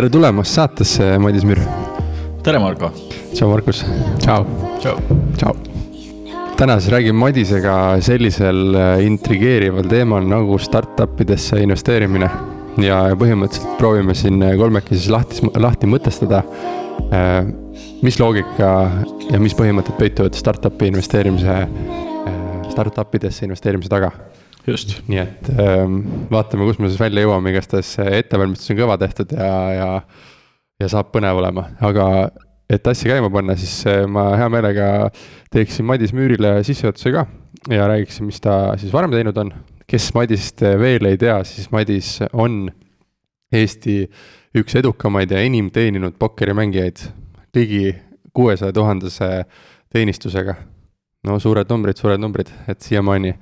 tere tulemast saatesse, Madis Müür. tere, Marko. tšau, Markus. tšau. tšau. tšau. täna siis räägime Madisega sellisel äh, intrigeerival teemal nagu startup idesse investeerimine. ja põhimõtteliselt proovime siin kolmekesi siis lahti, lahti mõtestada, äh, mis loogika ja mis põhimõtted peituvad startup'i investeerimise, äh, startup idesse investeerimise taga just. nii et ähm, vaatame, kus me siis välja jõuame, igastahes ettevalmistus on kõva tehtud ja, ja, ja saab põnev olema, aga et asja käima panna, siis äh, ma hea meelega teeksin Madis Müürile sissejuhatuse ka ja räägiksin, mis ta siis varem teinud on. kes Madist veel ei tea, siis Madis on Eesti üks edukamaid ja enim teeninud pokkerimängijaid, ligi kuuesaja tuhandese teenistusega. no suured numbrid, suured numbrid, et siiamaani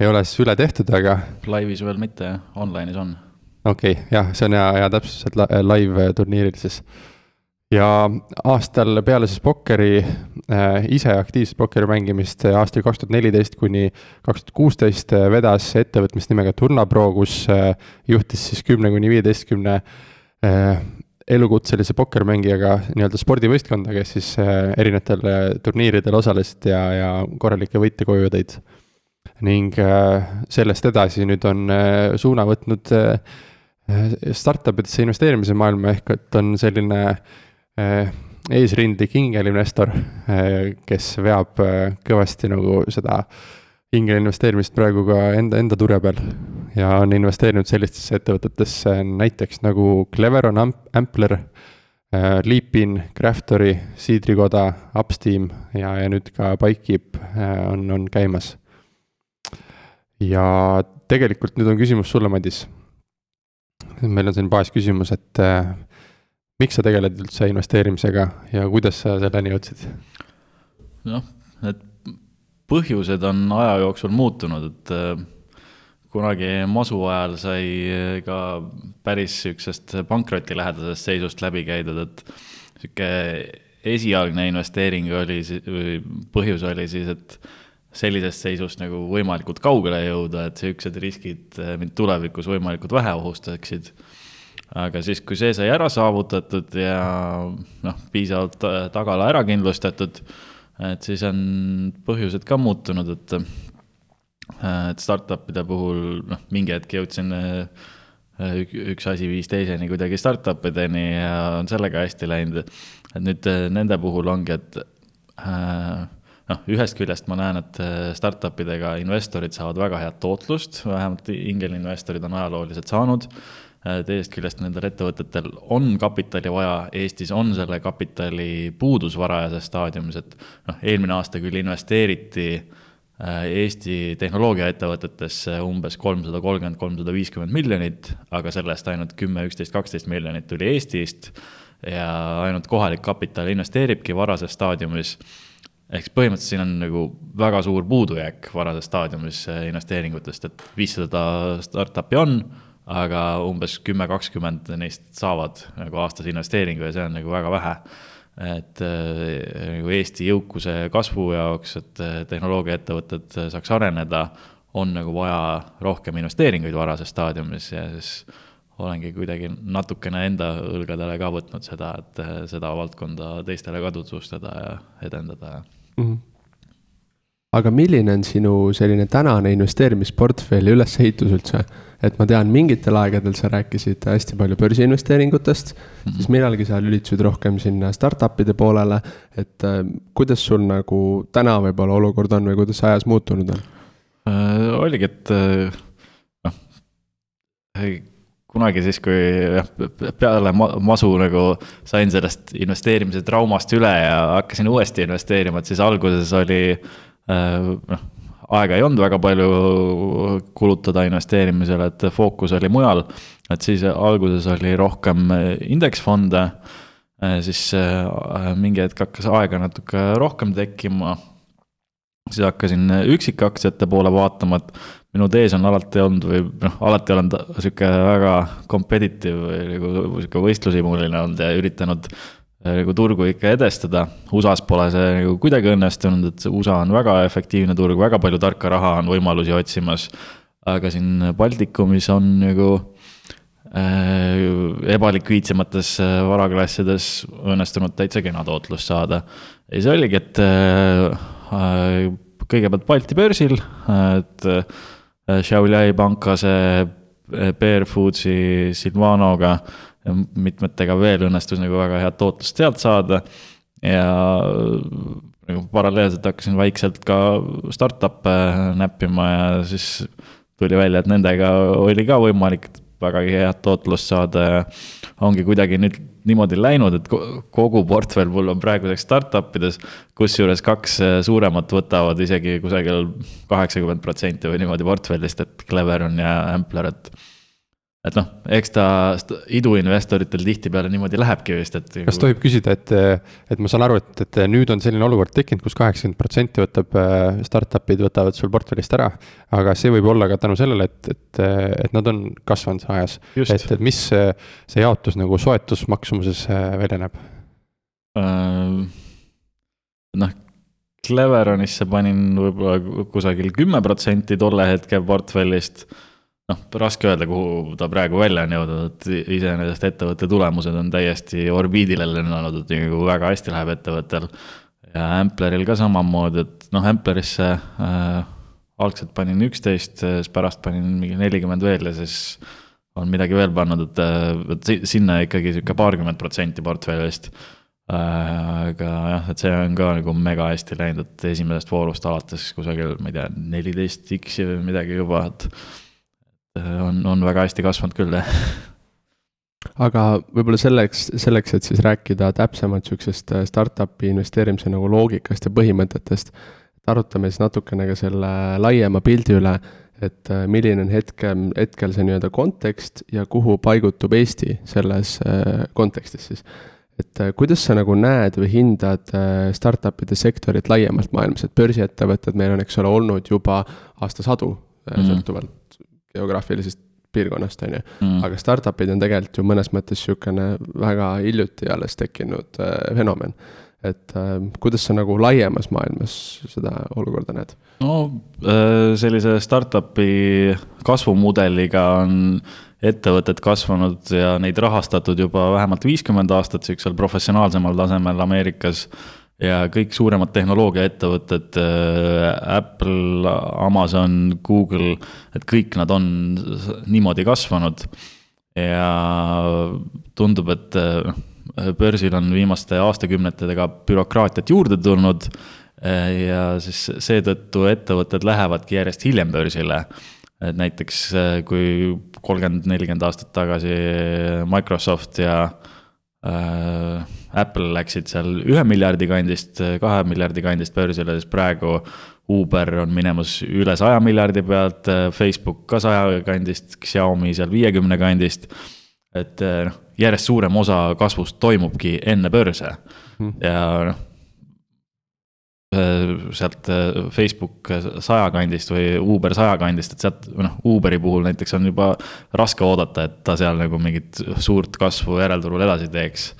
ei ole siis üle tehtud, aga. laivis veel mitte, online'is on. okei okay,, jah, see on hea, hea täpsustus, et live turniiril siis. ja aastal peale siis pokkeri äh,, ise aktiivset pokkeri mängimist aastal kaks tuhat neliteist kuni kaks tuhat kuusteist vedas ettevõtmist nimega Turnapro, kus äh, juhtis siis kümne kuni viieteistkümne äh, elukutselise pokkermängijaga nii-öelda spordivõistkonda, kes siis äh, erinevatel äh, turniiridel osalesid ja, ja korralikke võite koju tõid ning äh, sellest edasi nüüd on äh, suuna võtnud äh, startup idesse investeerimise maailma, ehk et on selline eesrindlik ingelinvestor, kes veab kõvasti nagu seda ingelinvesteerimist praegu ka enda, enda turja peal. ja on investeerinud sellistesse ettevõtetesse näiteks nagu Cleveron Ampler, Leapin, Craftory, Siidrikoda, Upsteam ja, ja nüüd ka Bikekeep on, on käimas ja tegelikult nüüd on küsimus sulle, Madis. meil on siin baasküsimus, et äh, miks sa tegeled üldse investeerimisega ja kuidas sa selleni jõudsid? noh, need põhjused on aja jooksul muutunud, et äh, kunagi masu ajal sai ka päris sihukesest pankrotilähedasest seisust läbi käidud, et sihuke esialgne investeering oli, põhjus oli siis, et sellisest seisust nagu võimalikult kaugele jõuda, et siuksed riskid eh, mind tulevikus võimalikult vähe ohustaksid. aga siis, kui see sai ära saavutatud ja noh, piisavalt tagala ära kindlustatud, et siis on põhjused ka muutunud, et, eh, et startup'ide puhul noh, mingi hetk jõudsin üks asi viis teiseni kuidagi startup ideni ja on sellega hästi läinud. et nüüd nende puhul ongi, et äh, noh, ühest küljest ma näen, et äh, startup idega investorid saavad väga head tootlust, vähemalt ingelinvestorid on ajalooliselt saanud. Äh, teisest küljest nendel ettevõtetel on kapitali vaja, Eestis on selle kapitali puudus varajases staadiumis, et noh, eelmine aasta küll investeeriti äh, Eesti tehnoloogiaettevõtetesse umbes kolmsada kolmkümmend, kolmsada viiskümmend miljonit, aga sellest ainult kümme, üksteist, kaksteist miljonit tuli Eestist ja ainult kohalik kapital investeeribki varases staadiumis ehk siis põhimõtteliselt siin on nagu väga suur puudujääk varases staadiumis äh, investeeringutest, et viissada startup'i on, aga umbes kümme, kakskümmend neist saavad nagu aastase investeeringu ja see on nagu väga vähe. et äh, nagu Eesti jõukuse kasvu jaoks, et äh, tehnoloogiaettevõtted saaks areneda, on nagu vaja rohkem investeeringuid varases staadiumis ja siis olengi kuidagi natukene enda õlgadele ka võtnud seda, et seda valdkonda teistele ka tutvustada ja edendada ja mm. -hmm. aga milline on sinu selline tänane investeerimisportfelli ülesehitus üldse? et ma tean, mingitel aegadel sa rääkisid hästi palju börsiinvesteeringutest mm, -hmm. siis millalgi sa lülitusid rohkem sinna startup'ide poolele. et äh, kuidas sul nagu täna võib-olla olukord on või kuidas ajas muutunud on äh,? oligi, et äh, noh äh, kunagi siis, kui jah, peale masu nagu sain sellest investeerimise traumast üle ja hakkasin uuesti investeerima, et siis alguses oli äh, noh, aega ei olnud väga palju kulutada investeerimisele, et fookus oli mujal. et siis alguses oli rohkem indeksfonde, äh, siis äh, mingi hetk hakkas aega natuke rohkem tekkima siis hakkasin üksikaktsiate poole vaatama, et minu tees on alati olnud või noh, alati olen sihuke väga competitive või nagu sihuke võistlushimuline olnud ja üritanud äh, nagu turgu ikka edestada. USA-s pole see nagu kuidagi õnnestunud, et USA on väga efektiivne turg, väga palju tarka raha on võimalusi otsimas. aga siin Baltikumis on nagu äh, ebalikviidsemates äh, varaklassides õnnestunud täitsa kena tootlust saada. ja see oligi, et äh, kõigepealt Balti börsil, et Šiauliai pankase, Bear Foodsi, Silvanoga ja mitmetega veel õnnestus nagu väga head tootlust sealt saada. Ja nagu paralleelselt hakkasin vaikselt ka startup'e näppima ja siis tuli välja, et nendega oli ka võimalik vägagi head tootlust saada ja ongi kuidagi nüüd niimoodi läinud, et kogu portfell mul on praeguseks startup ides, kusjuures kaks äh, suuremat võtavad isegi kusagil kaheksakümmend protsenti või niimoodi portfellist, et Cleveron ja Ampler, et et noh, eks ta iduinvestoritel tihtipeale niimoodi lähebki vist, et. kas tohib küsida, et, et ma saan aru, et, et nüüd on selline olukord tekkinud kus, kus kaheksakümmend protsenti võtab, äh, startup'id võtavad sul portfellist ära. aga see võib olla ka tänu sellele, et, et, et nad on kasvanud ajas. et, et mis see jaotus nagu soetusmaksumuses äh, välja näeb uh,? noh, Cleveronisse panin võib-olla kusagil kümme protsenti tolle hetke portfellist noh, raske öelda, kuhu ta praegu välja on jõudnud, et iseenesest ettevõtte tulemused on täiesti orbiidile lennanud, et nagu väga hästi läheb ettevõttel. ja Ampleril ka samamoodi, et noh, Amplerisse äh, algselt panin üksteist, siis pärast panin mingi nelikümmend veel ja siis on midagi veel pannud, et, et sinna ikkagi sihuke paarkümmend protsenti portfellist äh, aga jah, et see on ka nagu mega hästi läinud, et esimesest voorust alates kusagil, ma ei tea, neliteist X-i või midagi juba, et Äh, on, on väga hästi kasvanud küll, jah aga võib-olla selleks, selleks, et siis rääkida täpsemalt sihukesest äh, startup'i investeerimise nagu loogikast ja põhimõtetest, arutame siis natukene ka selle laiema pildi üle, et äh, milline on hetkel, hetkel see nii-öelda kontekst ja kuhu paigutub Eesti selles kontekstis siis. et kuidas sa nagu näed või hindad startup'ide sektorit laiemalt maailmas, et börsiettevõtted meil on, eks ole, olnud juba aastasadu mm. sõltuvalt geograafilisest piirkonnast, on ju. Mm. aga startup'id on tegelikult ju mõnes mõttes sihukene väga hiljuti alles tekkinud äh, fenomen. et äh, kuidas sa nagu laiemas maailmas seda olukorda näed? no äh, sellise startup'i kasvumudeliga on ettevõtted kasvanud ja neid rahastatud juba vähemalt viiskümmend aastat sihukesel professionaalsemal tasemel Ameerikas ja kõik suuremad tehnoloogiaettevõtted, äh, Apple, Amazon, Google, et kõik nad on niimoodi kasvanud. ja tundub, et äh, börsil on viimaste aastakümnetega bürokraatiat juurde tulnud. Äh, ja siis seetõttu ettevõtted lähevadki järjest hiljem börsile. et näiteks kui kolmkümmend, nelikümmend aastat tagasi Microsoft ja äh, Apple läksid seal ühe miljardi kandist, kahe miljardi kandist börsile, siis praegu Uber on minemas üle saja miljardi pealt, Facebook ka saja kandist, Xiaomi seal viiekümne kandist. et noh, järjest suurem osa kasvust toimubki enne börse hmm. ja noh sealt Facebook saja kandist või Uber saja kandist, et sealt, noh, Uberi puhul näiteks on juba raske oodata, et ta seal nagu mingit suurt kasvu järelturul edasi teeks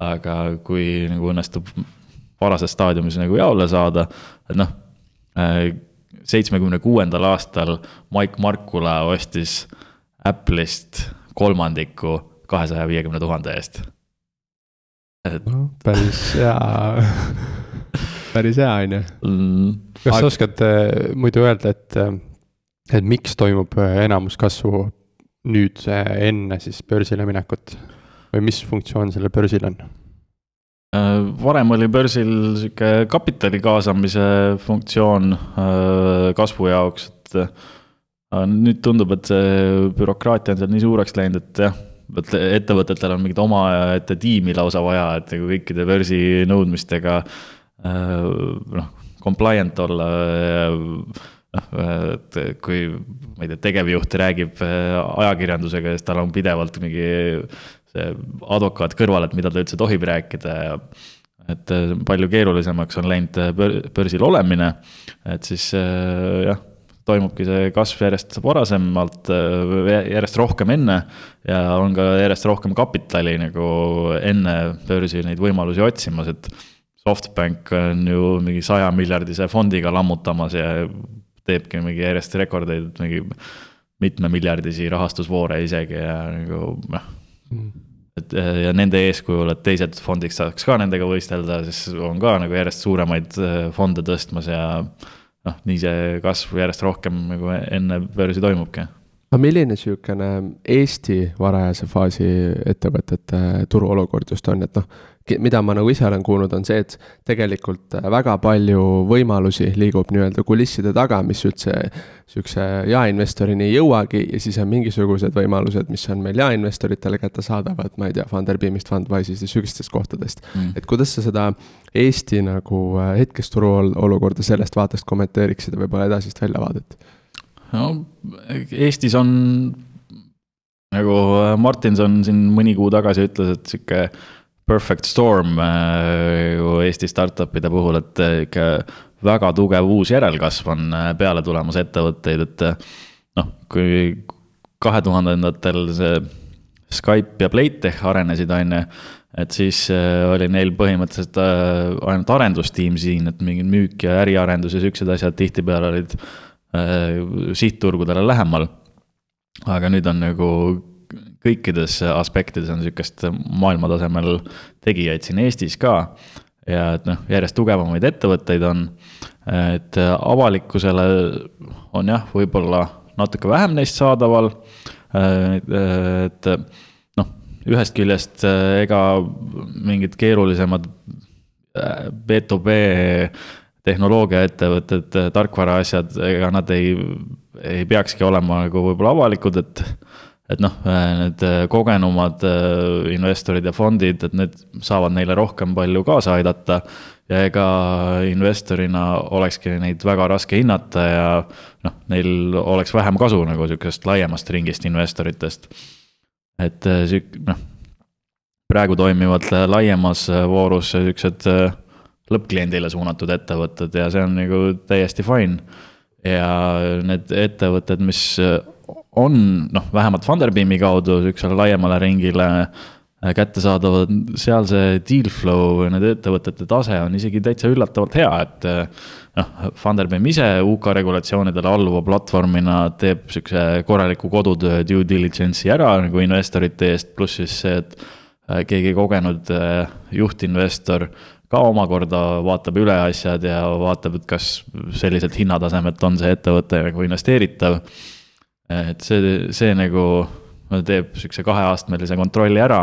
aga kui nagu õnnestub varases staadiumis nagu jaole saada, et noh, äh, seitsmekümne kuuendal aastal Mike Markula ostis Apple'ist kolmandiku kahesaja viiekümne tuhande eest. et no,. päris hea päris hea, on ju. Mm. kas sa oskad äh, muidu öelda, et, äh, et miks toimub enamus kasvu nüüd enne siis börsile minekut? või mis funktsioon sellel börsil on? Äh, varem oli börsil sihuke kapitali kaasamise funktsioon äh, kasvu jaoks, et äh, nüüd tundub, et see bürokraatia on seal nii suureks läinud, et jah, et ettevõtetel on mingit omaette tiimi lausa vaja, et nagu kõikide börsi nõudmistega noh, compliant olla noh, et kui ma ei tea, tegevjuht räägib ajakirjandusega ja siis tal on pidevalt mingi see advokaat kõrval, et mida ta üldse tohib rääkida ja et äh, palju keerulisemaks on läinud äh, börsil olemine, et siis äh, jah, toimubki see kasv järjest varasemalt, järjest rohkem enne ja on ka järjest rohkem kapitali nagu enne börsi neid võimalusi otsimas, et Softbank on ju mingi saja miljardise fondiga lammutamas ja teebki mingi järjest rekordeid, mingi mitmemiljardisi rahastusvoore isegi ja nagu noh. Mm. Et ja nende eeskujul, et teised fondid saaks ka nendega võistelda, siis on ka nagu järjest suuremaid fonde tõstmas ja noh, nii see kasv järjest rohkem nagu enne börsi toimubki. Aga milline niisugune Eesti varajase faasi ettevõtete turuolukord just on, et noh, mida ma nagu ise olen kuulnud, on see, et tegelikult väga palju võimalusi liigub nii-öelda kulisside taga, mis üldse sihukese jaeinvestorini ei jõuagi ja siis on mingisugused võimalused, mis on meil jaeinvestoritele kättesaadavad, ma ei tea, Funderbeamist, Fundwise'ist ja sihukestest kohtadest mm.. et kuidas sa seda Eesti nagu äh, hetkest turuolukorda sellest vaatest kommenteeriksid ja võib-olla edasist väljavaadet? no Eestis on nagu äh, Martinson siin mõni kuu tagasi ütles, et sihuke perfect storm äh, Eesti startup'ide puhul, et äh, ikka väga tugev uus järelkasv on äh, peale tulemas ettevõtteid, et noh, kui kahe tuhandendatel see Skype ja Playtech arenesid, on ju, et siis oli neil põhimõtteliselt ainult arendustiim siin, et mingi müük ja äriarendus ja siuksed asjad tihtipeale olid sihtturgudele lähemal. aga nüüd on nagu kõikides aspektides on sihukest maailmatasemel tegijaid siin Eestis ka. ja et noh, järjest tugevamaid ettevõtteid on, et avalikkusele on jah, võib-olla natuke vähem neist saadaval. et noh, ühest küljest ega mingid keerulisemad B2B tehnoloogiaettevõtted, tarkvaraasjad, ega nad ei, ei peakski olema nagu võib-olla avalikud, et et noh, need kogenumad äh, investorid ja fondid, et need saavad neile rohkem palju kaasa aidata. ja ega investorina olekski neid väga raske hinnata ja noh, neil oleks vähem kasu nagu sihukesest laiemast ringist investoritest. et äh, sihuke noh, praegu toimivad laiemas voorus siuksed äh, lõppkliendile suunatud ettevõtted ja see on nagu täiesti fine. ja need ettevõtted, mis on noh, vähemalt Funderbeami kaudu sihukesele laiemale ringile äh, kättesaadavad, seal see deal flow nende ettevõtete tase on isegi täitsa üllatavalt hea, et äh, noh, Funderbeam ise UK regulatsioonidele alluva platvormina teeb sihukese korraliku kodutöö due diligence'i ära nagu investorite eest, pluss siis see, et äh, keegi kogenud juhtinvestor ka omakorda vaatab üle asjad ja vaatab, et kas selliselt hinnatasemelt on see ettevõte nagu investeeritav et see, see nagu teeb sihukese kaheastmelise kontrolli ära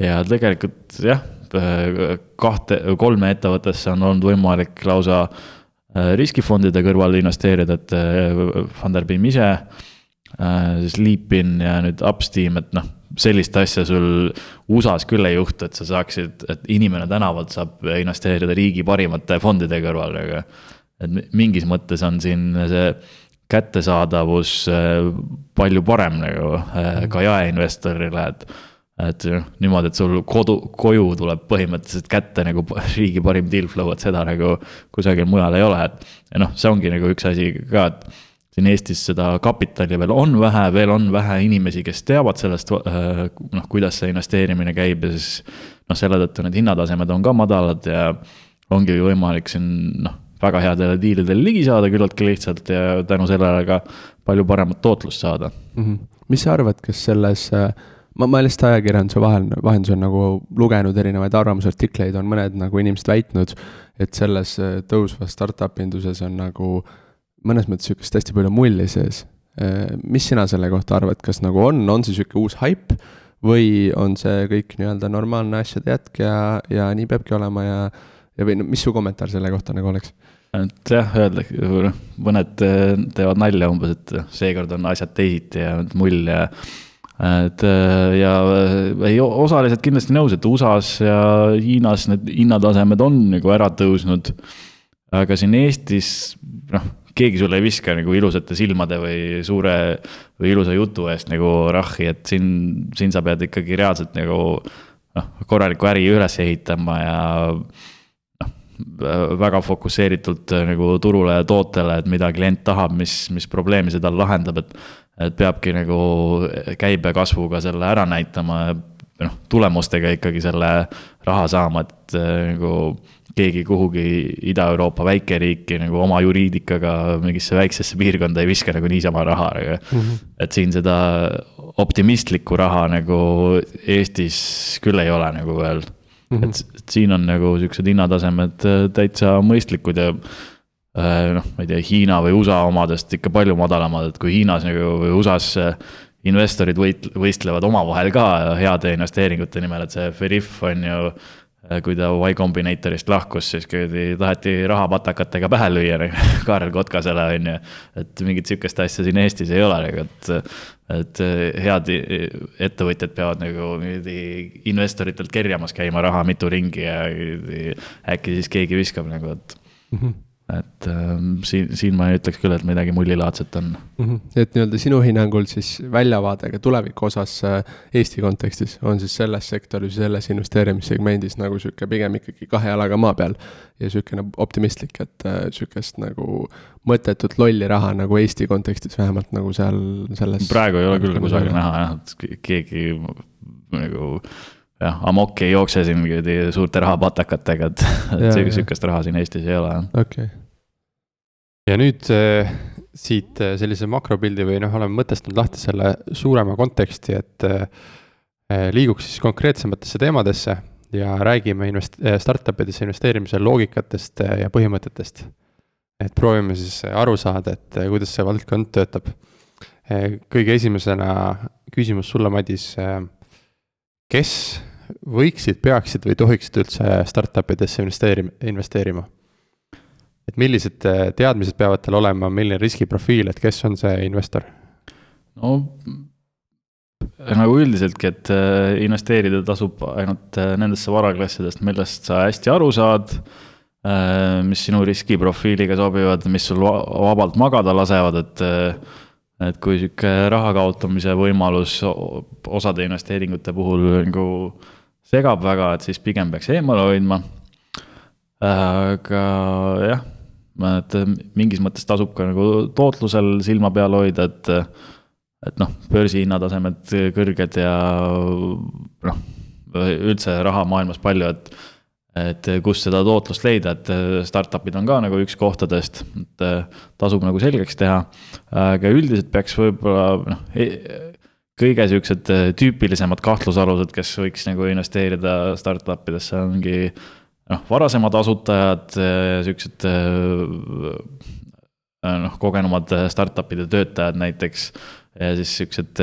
ja tegelikult jah, kahte, kolme ettevõttesse on olnud võimalik lausa äh, riskifondide kõrval investeerida, et Funderbeam ise, siis Leapin ja nüüd Upsteam, et noh, sellist asja sul USA-s küll ei juhtu, et sa saaksid, et inimene tänavalt saab investeerida riigi parimate fondide kõrval, aga et mingis mõttes on siin see kättesaadavus äh, palju parem nagu äh, ka jaeinvestorile, et. et niimoodi, et sul kodu, koju tuleb põhimõtteliselt kätte nagu riigi parim deal flow, et seda nagu kusagil mujal ei ole, et. ja noh, see ongi nagu üks asi ka, et siin Eestis seda kapitali veel on vähe, veel on vähe inimesi, kes teavad sellest, äh, noh, kuidas see investeerimine käib ja siis. noh, selle tõttu need hinnatasemed on ka madalad ja ongi võimalik siin noh väga headele diilidele ligi saada küllaltki lihtsalt ja tänu sellele ka palju paremat tootlust saada mm. -hmm. mis sa arvad, kas selles, äh, ma, ma lihtsalt ajakirjanduse vahel, vahendusel nagu lugenud erinevaid arvamusartikleid, on mõned nagu inimesed väitnud, et selles äh, tõusvas startup induses on nagu mõnes mõttes sihukest hästi palju mulli sees. Äh, mis sina selle kohta arvad, kas nagu on, on see sihuke uus haip või on see kõik nii-öelda normaalne asjade jätk ja, ja nii peabki olema ja ja või no mis su kommentaar selle kohta nagu oleks? et jah, öeldakse, mõned äh, teevad nalja umbes, et seekord on asjad teisiti ja mull ja. et äh, ja äh, ei, osaliselt kindlasti nõus, et USA-s ja Hiinas need hinnatasemed on nagu ära tõusnud. aga siin Eestis, noh, keegi sulle ei viska nagu ilusate silmade või suure või ilusa jutu eest nagu rahhi, et siin, siin sa pead ikkagi reaalselt nagu noh, korralikku äri üles ehitama ja väga fokusseeritult äh, nagu turule ja tootele, et mida klient tahab, mis, mis probleemi see tal lahendab, et. et peabki nagu käibekasvuga selle ära näitama ja noh, tulemustega ikkagi selle raha saama, et äh, nagu keegi kuhugi Ida-Euroopa väikeriiki nagu oma juriidikaga mingisse väiksesse piirkonda ei viska nagu niisama raha, aga mm. -hmm. et siin seda optimistlikku raha nagu Eestis küll ei ole nagu veel mm. -hmm. et, et siin on nagu siuksed hinnatasemed äh, täitsa mõistlikud ja äh, noh, ma ei tea, Hiina või USA omadest ikka palju madalamad, et kui Hiinas nagu või USA-s investorid võit-, võistlevad omavahel ka heade investeeringute nimel, et see Veriff on ju Äh, kui ta Y Combinatorist lahkus, siis kuradi taheti rahapatakatega pähe lüüa Kaarel Kotkasele, on ju. et mingit sihukest asja siin Eestis ei ole nagu, et, et head ettevõtjad peavad nagu investoritelt kerjamas käima raha mitu ringi ja äkki siis keegi viskab nagu, et mm. -hmm et äh, siin, siin ma ei ütleks küll, et midagi mullilaadset on mm. -hmm. et nii-öelda sinu hinnangul siis väljavaade ka tuleviku osas äh, Eesti kontekstis on siis selles sektoris, selles investeerimissegmendis nagu sihuke pigem ikkagi kahe jalaga maa peal. ja sihukene optimistlik, et äh, sihukest nagu mõttetut lolli raha nagu Eesti kontekstis vähemalt nagu seal selles. praegu ei ole küll kusagil näha jah, et keegi nagu jah, amok ei jookse siin suurte rahapatakatega, et, et sihukest raha siin Eestis ei ole. okei okay ja nüüd äh, siit äh, sellise makropildi või noh, oleme mõtestanud lahti selle suurema konteksti, et äh, liiguks siis konkreetsematesse teemadesse ja räägime invest-, startup idesse investeerimise loogikatest ja põhimõtetest. et proovime siis aru saada, et kuidas see valdkond töötab. kõige esimesena küsimus sulle, Madis. kes võiksid, peaksid või tohiksid üldse startup idesse investeerima, investeerima? Et millised äh, teadmised peavad tal olema, milline riskiprofiil, et kes on see investor? no nagu üldiseltki, et äh, investeerida tasub ainult äh, nendesse varaklassidest, millest sa hästi aru saad, mis sinu riskiprofiiliga sobivad, mis sul vabalt magada lasevad, et et kui sihuke raha kaotamise võimalus osade investeeringute puhul nagu segab väga, et siis pigem peaks eemale hoidma. aga jah et äh, mingis mõttes tasub ka nagu tootlusel silma peal hoida, et et noh, börsihinnatasemed kõrged ja noh, üldse raha maailmas palju, et et kus seda tootlust leida, et startup'id on ka nagu üks kohtadest, et tasub nagu selgeks teha. aga üldiselt peaks võib-olla noh, e-, kõige siuksed tüüpilisemad kahtlusalused, kes võiks nagu investeerida startup idesse, ongi noh, varasemad asutajad, äh, siuksed äh, äh, noh, kogenumad startup'ide töötajad näiteks. ja siis siuksed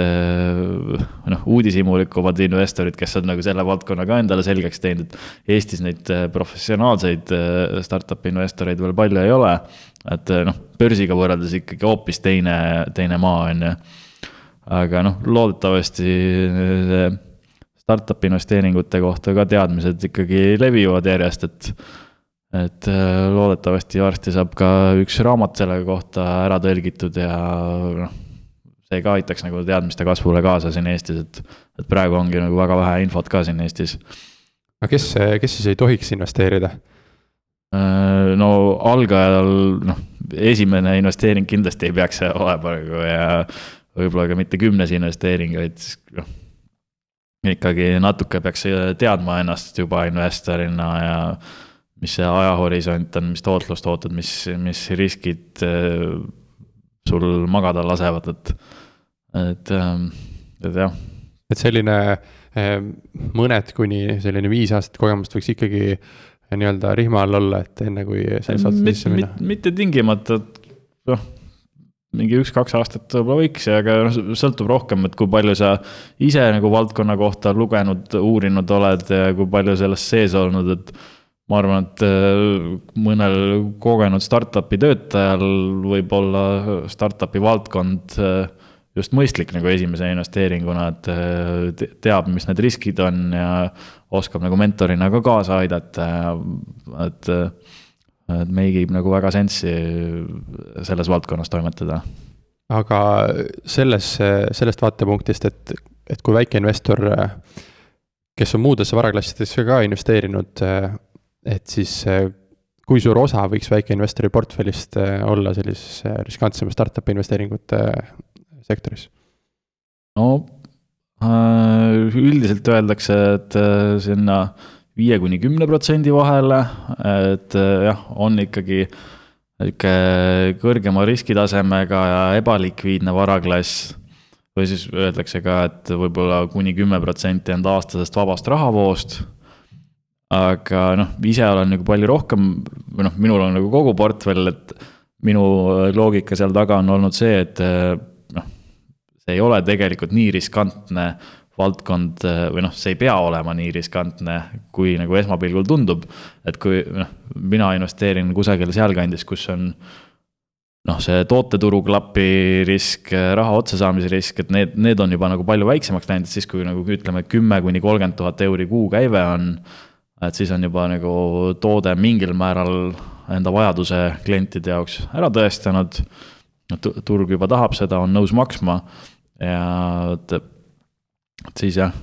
noh, uudishimulikumad investorid, kes on nagu selle valdkonna ka endale selgeks teinud, et Eestis neid professionaalseid startup'i investoreid veel palju ei ole. et noh, börsiga võrreldes ikkagi hoopis teine, teine maa on ju. aga noh, loodetavasti see startup'i investeeringute kohta ka teadmised ikkagi levivad järjest, et. et äh, loodetavasti varsti saab ka üks raamat selle kohta ära tõlgitud ja noh. see ka aitaks nagu teadmiste kasvule kaasa siin Eestis, et, et praegu ongi nagu väga vähe infot ka siin Eestis. aga kes, kes siis ei tohiks investeerida? Äh, no algajal noh, esimene investeering kindlasti ei peaks olema nagu ja võib-olla ka mitte kümnes investeering, vaid noh ikkagi natuke peaks teadma ennast juba investorina ja mis see ajahorisont on, mis tootlust ootad, mis, mis riskid äh, sul magada lasevad, et, et, ähm, et jah. et selline äh, mõned kuni selline viis aastat kogemust võiks ikkagi nii-öelda rihma all olla, et enne kui selles saates sisse minna? mitte tingimata, noh mingi üks-kaks aastat võib-olla võiks, aga noh, sõltub rohkem, et kui palju sa ise nagu valdkonna kohta lugenud, uurinud oled ja kui palju selles sees olnud, et ma arvan, et äh, mõnel kogenud startup'i töötajal võib olla startup'i valdkond äh, just mõistlik nagu esimese investeeringuna, et äh, teab, mis need riskid on ja oskab nagu mentorina ka kaasa aidata ja et et meigib nagu väga sensi selles valdkonnas toimetada. aga selles, sellest vaatepunktist, et, et kui väikeinvestor, kes on muudesse varaklassidesse ka investeerinud, et siis kui suur osa võiks väikeinvestori portfellist olla sellises riskantsema startup'i investeeringute sektoris? no üldiselt öeldakse, et sinna viie kuni kümne protsendi vahele, et jah, on ikkagi niisugune kõrgema riskitasemega ja ebalikviidne varaklass või siis öeldakse ka, et võib-olla kuni kümme protsenti enda aastasest vabast rahavoost. aga noh, ise olen nagu palju rohkem, või noh, minul on nagu kogu portfell, et minu loogika seal taga on olnud see, et noh, see ei ole tegelikult nii riskantne valdkond või noh, see ei pea olema nii riskantne, kui nagu esmapilgul tundub. et kui noh, mina investeerin kusagil sealkandis, kus on noh, see tooteturu klapi risk, raha otsasaamise risk, et need, need on juba nagu palju väiksemaks läinud, et siis kui nagu ütleme, kümme kuni kolmkümmend tuhat euri kuukäive on. et siis on juba nagu toode mingil määral enda vajaduse klientide jaoks ära tõestanud. turg juba tahab seda, on nõus maksma ja et et siis jah,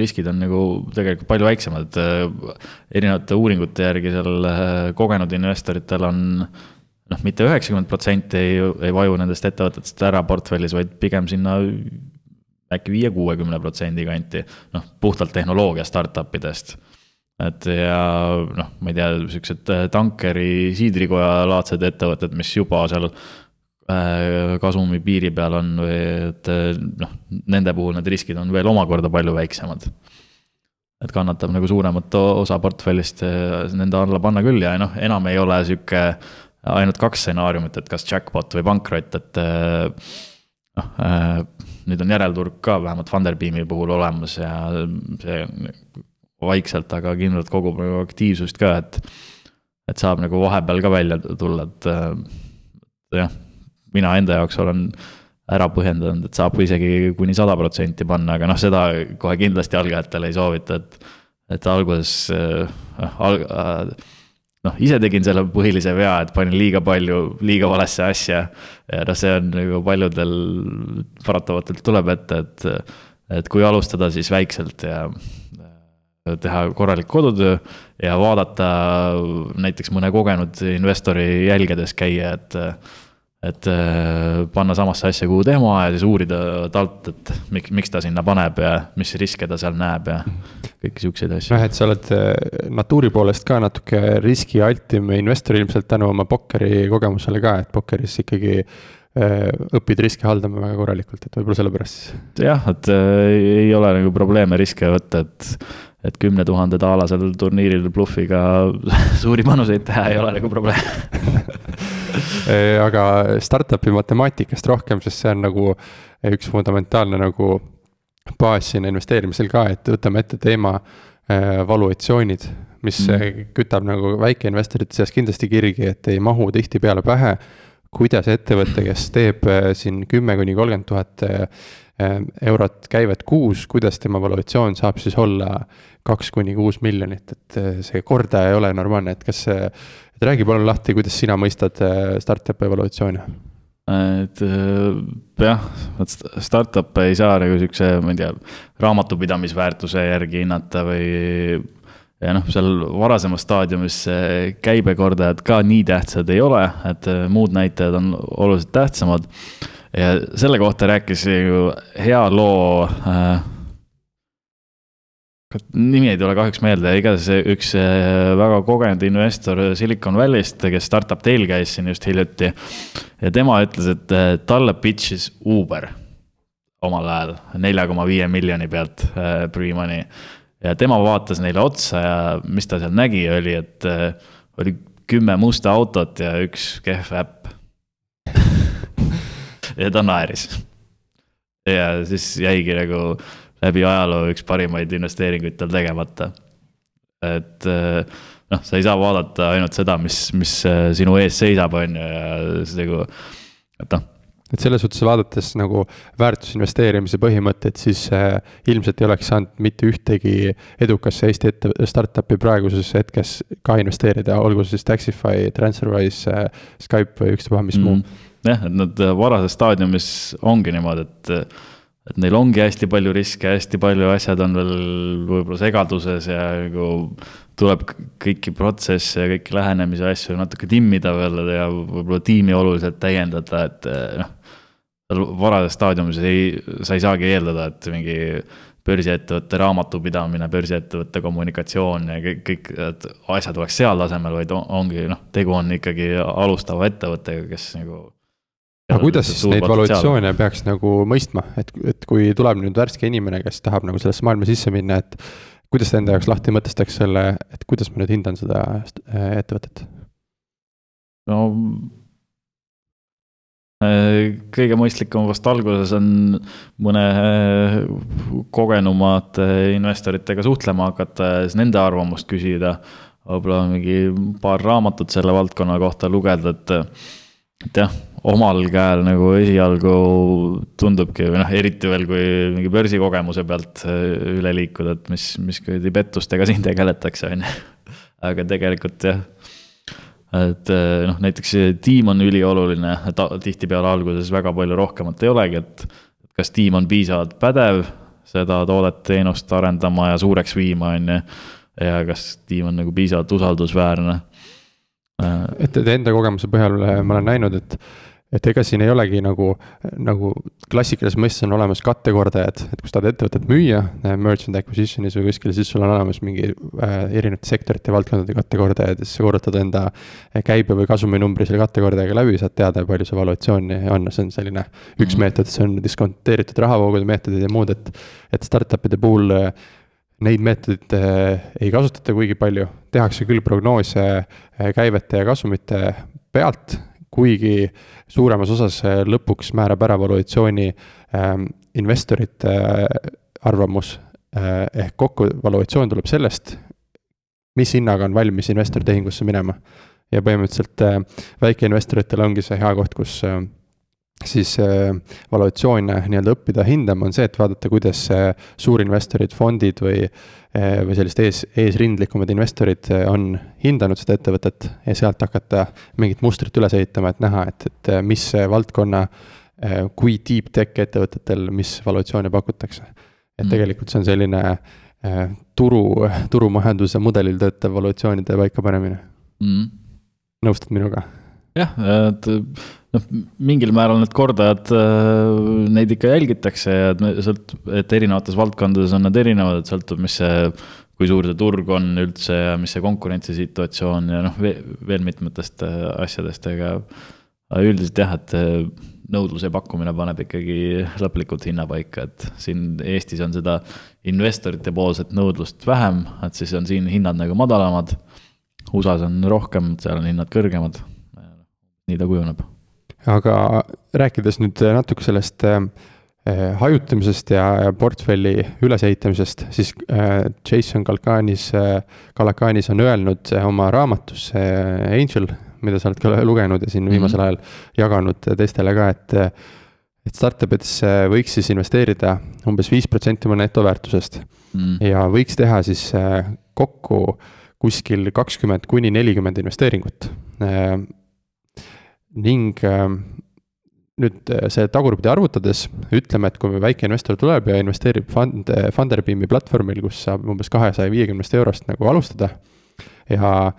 riskid on nagu tegelikult palju väiksemad, et erinevate uuringute järgi seal kogenud investoritel on noh, mitte üheksakümmend protsenti ei, ei vaju nendest ettevõtetest ära portfellis, vaid pigem sinna äkki viie-kuuekümne protsendi kanti, noh, puhtalt tehnoloogia startup idest. et ja noh, ma ei tea, siuksed äh, tankeri siidrikoja laadsed ettevõtted, mis juba seal äh, kasumi piiri peal on või et äh, noh, nende puhul need riskid on veel omakorda palju väiksemad. et kannatab nagu suuremat osa portfellist nende alla panna küll ja noh, enam ei ole sihuke ainult kaks stsenaariumit, et kas jackpot või pankrot, et äh, noh, äh, nüüd on järelturg ka vähemalt Funderbeami puhul olemas ja see vaikselt, aga kindlalt kogub nagu aktiivsust ka, et et saab nagu vahepeal ka välja tulla, et äh, jah, mina enda jaoks olen ära põhjendanud, et saab isegi kuni sada protsenti panna, aga noh, seda kohe kindlasti algajatele ei soovita, et et alguses äh, al, äh, noh, ise tegin selle põhilise vea, et panin liiga palju, liiga valesse asja. ja noh, see on nagu paljudel paratamatult tuleb ette, et, et kui alustada, siis väikselt ja teha korralik kodutöö ja vaadata näiteks mõne kogenud investori jälgedes käia, et et äh, panna samasse asja, kuhu tema ja siis uurida talt, et miks, miks ta sinna paneb ja mis riske ta seal näeb ja kõiki siukseid asju. noh, et sa oled äh, natuuri poolest ka natuke riskialtim investor ilmselt tänu oma pokkeri kogemusele ka, et pokkeris ikkagi äh, õpid riske haldama väga korralikult, et võib-olla sellepärast siis. jah, et ei ole nagu probleeme riske võtta, et, et kümne tuhande taalasel turniiril blufiga suuri panuseid teha ei ole nagu probleem aga startup'i matemaatikast rohkem, sest see on nagu üks fundamentaalne nagu baas siin investeerimisel ka, et võtame ette teema äh, valuatsioonid, mis mm. kütab nagu väikeinvestorite seas kindlasti kirgi, et ei mahu tihtipeale pähe. kuidas ettevõte, kes teeb äh, siin kümme kuni kolmkümmend tuhat eurot käivet kuus, kuidas tema valuatsioon saab siis olla kaks kuni kuus miljonit, et see kordaja ei ole normaalne, et kas see et räägi palun lahti, kuidas sina mõistad äh, startup'i evolutsiooni? et äh, jah, vot startup'e ei saa nagu siukse, ma ei tea, raamatupidamisväärtuse järgi hinnata või ja noh, seal varasemas staadiumis käibekordajad ka nii tähtsad ei ole, et äh, muud näitajad on oluliselt tähtsamad. ja selle kohta rääkis ju hea loo äh, nimi ei tule kahjuks meelde, igatahes üks äh, väga kogenud investor Silicon Valley'st, kes startup teil käis siin just hiljuti. ja tema ütles, et äh, talle pitch'is Uber omal ajal nelja koma viie miljoni pealt äh, pre-money. ja tema vaatas neile otsa ja mis ta seal nägi, oli, et oli kümme musta autot ja üks kehv äpp ja ta naeris. ja siis jäigi nagu läbi ajaloo üks parimaid investeeringuid tal tegemata. et eh, noh, sa ei saa vaadata ainult seda, mis, mis eh, sinu ees seisab, on ju, ja siis nagu, et noh et selles suhtes vaadates nagu väärtusinvesteerimise põhimõtteid, siis äh, ilmselt ei oleks saanud mitte ühtegi edukasse Eesti ette, startup'i praeguses hetkes ka investeerida, olgu siis Taxify, Transferwise äh,, Skype või ükstapuha mis mm. muu. jah, et nad varases staadiumis ongi niimoodi, et et neil ongi hästi palju riske, hästi palju asjad on veel võib-olla segaduses ja nagu tuleb kõiki protsesse ja kõiki lähenemise asju natuke timmida veel ja võib-olla tiimi oluliselt täiendada, et noh. seal varases staadiumis ei, sa ei saagi eeldada, et mingi börsiettevõtte raamatupidamine, börsiettevõtte kommunikatsioon ja kõik, kõik asjad oleks seal tasemel, vaid ongi noh, tegu on ikkagi alustava ettevõttega, kes nagu. Aga kuidas siis neid valuatsioone peaks nagu mõistma, et, et kui tuleb nüüd värske inimene, kes tahab nagu sellesse maailma sisse minna, et kuidas ta enda jaoks lahti mõtestaks selle, et kuidas ma nüüd hindan seda äh, ettevõtet? no äh, kõige mõistlikum vast alguses on mõne äh, kogenumate investoritega suhtlema hakata ja siis nende arvamust küsida. võib-olla mingi paar raamatut selle valdkonna kohta lugeda, et, et jah omal käel nagu esialgu tundubki või noh, eriti veel, kui mingi börsikogemuse pealt äh, üle liikuda, et mis, mis kuradi pettustega siin tegeletakse, on ju. aga tegelikult jah, et äh, noh, näiteks tiim on ülioluline, et tihtipeale alguses väga palju rohkemat ei olegi, et kas tiim on piisavalt pädev seda toodet, teenust arendama ja suureks viima, on ju. ja kas tiim on nagu piisavalt usaldusväärne. et enda kogemuse põhjal ma olen näinud, et et ega siin ei olegi nagu, nagu klassikalises mõistes on olemas kattekordajad, et kui sa tahad ettevõtet müüa äh, merchant acquisition'is või kuskil, siis sul on olemas mingi äh, erinevate sektorite, valdkondade kattekordajad ja siis sa korrutad enda äh, käibe või kasuminumbri selle kattekordajaga läbi, saad teada, palju see valuatsiooni on, see on selline üks mm. meetod, see on diskonteeritud rahavoogude meetodid ja muud, et, et startup'ide puhul neid meetodeid ei kasutata kuigi palju, tehakse küll prognoose käivete ja kasumite pealt, kuigi suuremas osas lõpuks määrab ära valuatsiooni ähm, investorite äh, arvamus äh, ehk kokku valuatsioon tuleb sellest, mis hinnaga on valmis investor tehingusse minema. ja põhimõtteliselt äh, väikeinvestoritel ongi see hea koht, kus siis valuatsioone nii-öelda õppida hindama, on see, et vaadata, kuidas äh, suurinvestorid, fondid või äh,, või sellised ees, eesrindlikumad investorid äh, on hindanud seda ettevõtet ja sealt hakata mingit mustrit üles ehitama, et näha, et, et mis valdkonna kui deep tech ettevõtetel, mis valuatsioone pakutakse. et mm. tegelikult see on selline turu, turumajanduse mudelil töötav valuatsioonide paikapanemine mm.. nõustud minuga? Jah, et noh, mingil määral need kordajad, äh, neid ikka jälgitakse ja et sealt, et erinevates valdkondades on nad erinevad, et sõltub, mis see, kui suur see turg on üldse ja mis see konkurentsisituatsioon ja noh, veel mitmetest äh, asjadest, aga üldiselt jah, et äh, nõudlus ja pakkumine paneb ikkagi lõplikult hinna paika, et siin Eestis on seda investorite poolset nõudlust vähem, et siis on siin hinnad nagu madalamad. USA-s on rohkem, seal on hinnad kõrgemad. Nii ta kujuneb aga rääkides nüüd natuke sellest äh, hajutamisest ja, portfelli ülesehitamisest, siis äh, Jason Kalkanis äh,, Kalakanis on öelnud oma raamatus äh, Angel, mida sa oled ka lugenud ja siin mm -hmm. viimasel ajal jaganud teistele ka, et et startup'idesse võiks siis investeerida umbes viis protsenti oma netoväärtusest mm. ja võiks teha siis äh, kokku kuskil kakskümmend kuni nelikümmend investeeringut äh, ning ähm, nüüd äh, see tagurpidi arvutades, ütleme, et kui väike investor tuleb ja investeerib fund, Funderbeami platvormil, kus saab umbes kahesaja viiekümnest eurost nagu alustada. ja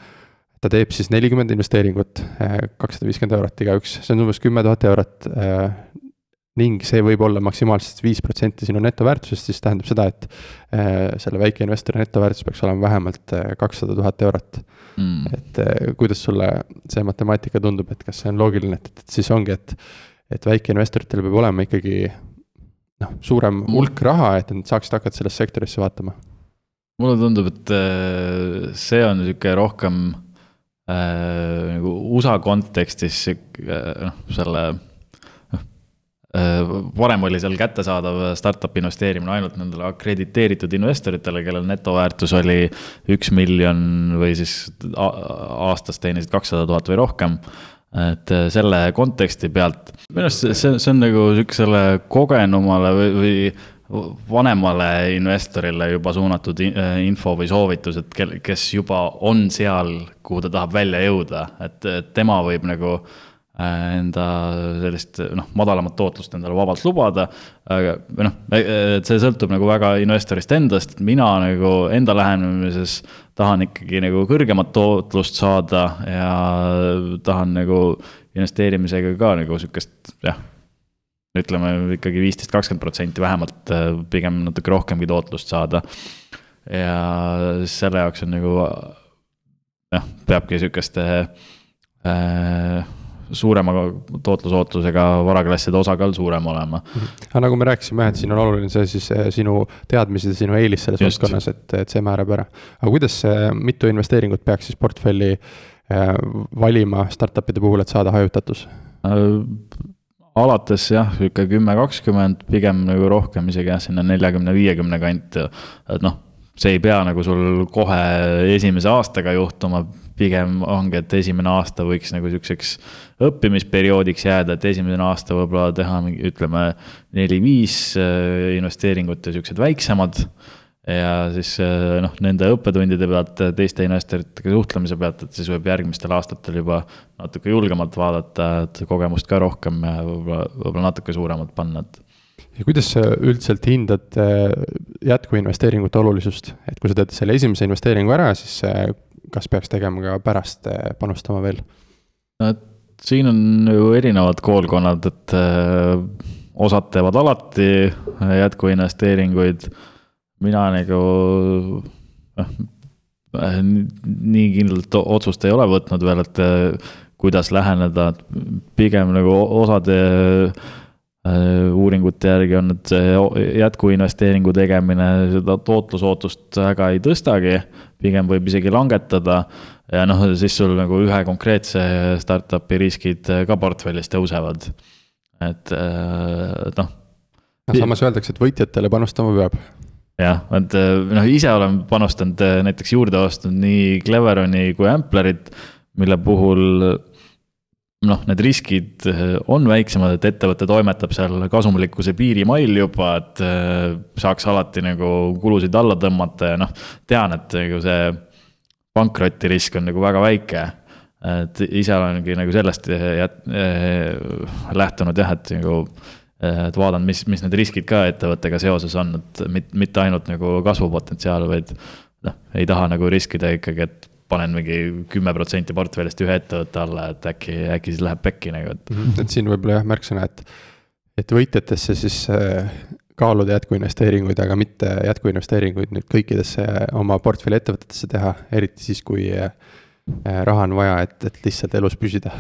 ta teeb siis nelikümmend investeeringut, äh, kakssada viiskümmend eurot igaüks, see on umbes kümme tuhat eurot äh, ning see võib olla maksimaalselt viis protsenti sinu netoväärtusest, siis tähendab seda, et äh, selle väikeinvestori netoväärtus peaks olema vähemalt äh, kakssada tuhat eurot mm.. et äh, kuidas sulle see matemaatika tundub, et kas see on loogiline, et, et siis ongi, et, et väikeinvestoritel peab olema ikkagi noh, suurem hulk raha, et nad saaksid hakata sellesse sektorisse vaatama? mulle tundub, et see on niisugune rohkem äh, nagu USA kontekstis noh, selle Äh, varem oli seal kättesaadav startup investeerimine ainult nendele akrediteeritud investoritele, kellel netoväärtus oli üks miljon või siis aastas teenisid kakssada tuhat või rohkem. et äh, selle konteksti pealt, minu arust see, see on nagu sihukesele kogenumale või, või vanemale investorile juba suunatud äh, info või soovitus, et kel, kes juba on seal, kuhu ta tahab välja jõuda, et, tema võib nagu äh, Äh, enda sellist noh, madalamat tootlust endale vabalt lubada. või noh, see sõltub nagu väga investorist endast, mina nagu enda lähenemises tahan ikkagi nagu kõrgemat tootlust saada ja tahan nagu investeerimisega ka nagu sihukest jah ütleme ikkagi viisteist, kakskümmend protsenti vähemalt, pigem natuke rohkemgi tootlust saada. ja selle jaoks on nagu noh, peabki sihukeste äh, suurema tootlusootlusega varaklasside osakaal suurem olema. aga nagu me rääkisime et siin on oluline see siis eh, sinu teadmised ja sinu eelis selles valdkonnas, et, et see määrab ära. aga kuidas, mitu investeeringut peaks siis portfelli äh, valima startup'ide puhul, et saada hajutatus äh,? alates jah, sihuke kümme, kakskümmend, pigem nagu rohkem isegi jah, sinna neljakümne, viiekümne kanti, et noh see ei pea nagu sul kohe esimese aastaga juhtuma, pigem ongi, et esimene aasta võiks nagu sihukeseks õppimisperioodiks jääda, et esimene aasta võib-olla teha mingi, ütleme, neli-viis äh, investeeringut ja siuksed väiksemad. ja siis äh, noh, nende õppetundide pealt, teiste investoritega suhtlemise pealt, et siis võib järgmistel aastatel juba natuke julgemalt vaadata, et kogemust ka rohkem ja võib-olla, võib-olla natuke suuremalt panna, et ja kuidas sa üldiselt hindad äh, jätkuinvesteeringute olulisust, et kui sa teed selle esimese investeeringu ära, siis kas peaks tegema ka pärast äh, panustama veel? no et siin on ju erinevad koolkonnad, et osad teevad alati jätkuinvesteeringuid. mina nagu noh, nii kindlalt otsust ei ole võtnud veel, et kuidas läheneda, et pigem nagu osade uuringute järgi on, et see jätkuinvesteeringu tegemine seda tootlusootust väga ei tõstagi, pigem võib isegi langetada. ja noh, siis sul nagu ühe konkreetse startup'i riskid ka portfellis tõusevad, et, äh, noh. noh, samas öeldakse, et võitjatele panustama peab jah, et noh, ise olen panustanud näiteks juurde ostnud nii Cleveroni kui Amplerit, mille puhul noh, need riskid eh, on väiksemad, et ettevõte toimetab seal kasumlikkuse piirimail juba, et eh, saaks alati nagu kulusid alla tõmmata ja noh, tean, et nagu see pankrotirisk on nagu väga väike. et ise olengi nagu sellest jät-, eh, lähtunud jah, et nagu, et vaadanud, mis, mis need riskid ka ettevõttega seoses on, et mitte ainult nagu kasvupotentsiaal, vaid noh, ei taha nagu riskida ikkagi, et panen mingi kümme protsenti portfellist ühe ettevõtte alla, et äkki, äkki siis läheb pekki nagu, et. Mhm. et siin võib-olla jah, märksõna, et, et võitjatesse siis äh, kaaluda jätkuinvesteeringuid, aga mitte jätkuinvesteeringuid nüüd kõikidesse oma portfelli ettevõtetesse teha, eriti siis, kui äh, raha on vaja, et, et lihtsalt elus püsida.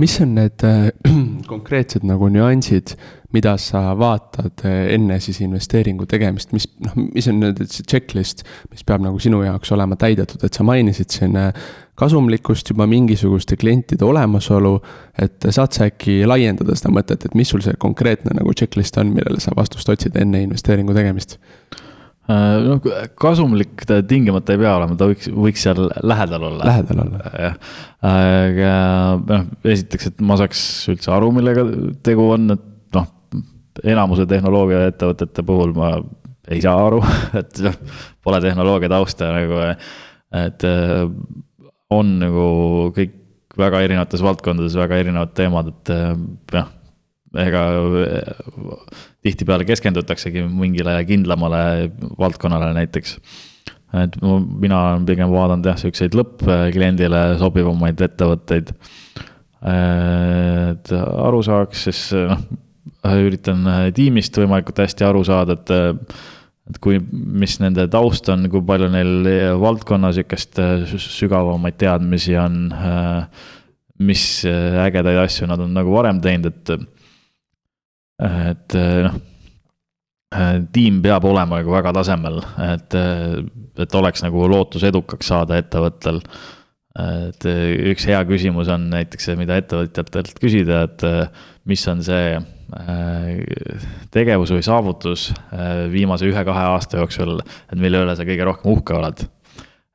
Mis on need äh, konkreetsed nagu nüansid mida sa vaatad eh, enne siis investeeringu tegemist, mis noh, mis on nüüd see checklist, mis peab nagu sinu jaoks olema täidetud, et sa mainisid siin eh, kasumlikkust, juba mingisuguste klientide olemasolu. et saad sa äkki laiendada seda mõtet, et mis sul see konkreetne nagu checklist on, millele sa vastust otsid enne investeeringu tegemist? Äh, noh, kasumlik ta tingimata ei pea olema, ta võiks, võiks seal lähedal olla. lähedal olla. jah, aga noh, esiteks, et ma saaks üldse aru, millega tegu on, et enamuse tehnoloogiaettevõtete puhul ma ei saa aru, et noh, pole tehnoloogia tausta nagu, et äh, on nagu kõik väga erinevates valdkondades väga erinevad teemad, et äh, noh, ega äh, tihtipeale keskendutaksegi mingile kindlamale valdkonnale näiteks. et mina olen pigem vaadanud jah, siukseid lõppkliendile sobivamaid ettevõtteid. et aru saaks, siis noh üritan äh, tiimist võimalikult hästi aru saada, et et kui, mis nende taust on, kui palju neil valdkonna sihukest sügavamaid teadmisi on. mis ägedaid asju nad on nagu varem teinud, et, et noh. tiim peab olema nagu väga tasemel, et, et oleks nagu lootus edukaks saada ettevõttel et üks hea küsimus on näiteks see, mida ettevõtjatelt küsida, et mis on see tegevus või saavutus viimase ühe-kahe aasta jooksul, et mille üle sa kõige rohkem uhke oled?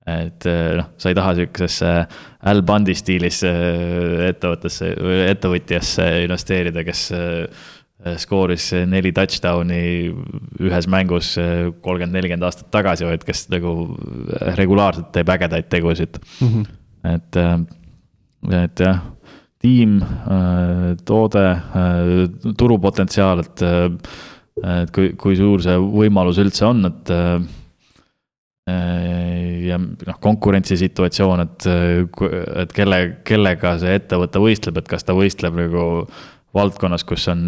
et noh, sa ei taha sihukesesse Al Bundy stiilis ettevõttesse või ettevõtjasse investeerida, kes skooris neli touchdown'i ühes mängus kolmkümmend, nelikümmend aastat tagasi, vaid kes nagu regulaarselt teeb ägedaid tegusid mm. -hmm. et, et jah tiim, äh, toode, äh, turupotentsiaal, et, äh, et kui, kui suur see võimalus üldse on, et ja noh, konkurentsisituatsioon, et, et kelle, kellega see ettevõte võistleb, et kas ta võistleb nagu valdkonnas, kus on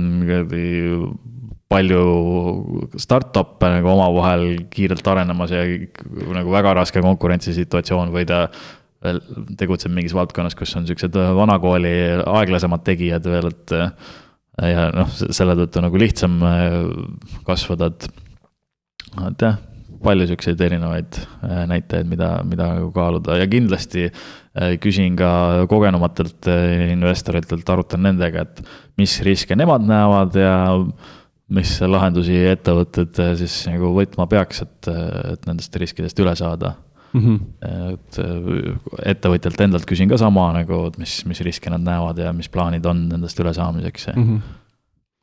palju startup'e nagu omavahel kiirelt arenemas ja nagu väga raske konkurentsisituatsioon või ta tegutseb mingis valdkonnas, kus on siuksed vanakooli aeglasemad tegijad veel, et. ja noh, selle tõttu nagu lihtsam kasvada, et, et jah palju siukseid erinevaid äh, näitajaid, mida, mida nagu kaaluda ja kindlasti äh, küsin ka kogenumatelt äh, investoritelt, arutan nendega, et mis riske nemad näevad ja mis lahendusi ettevõtted siis nagu võtma peaks, et, et nendest riskidest üle saada mm. -hmm. et ettevõtjalt endalt küsin ka sama nagu, et mis, mis riske nad näevad ja mis plaanid on nendest ülesaamiseks mm. -hmm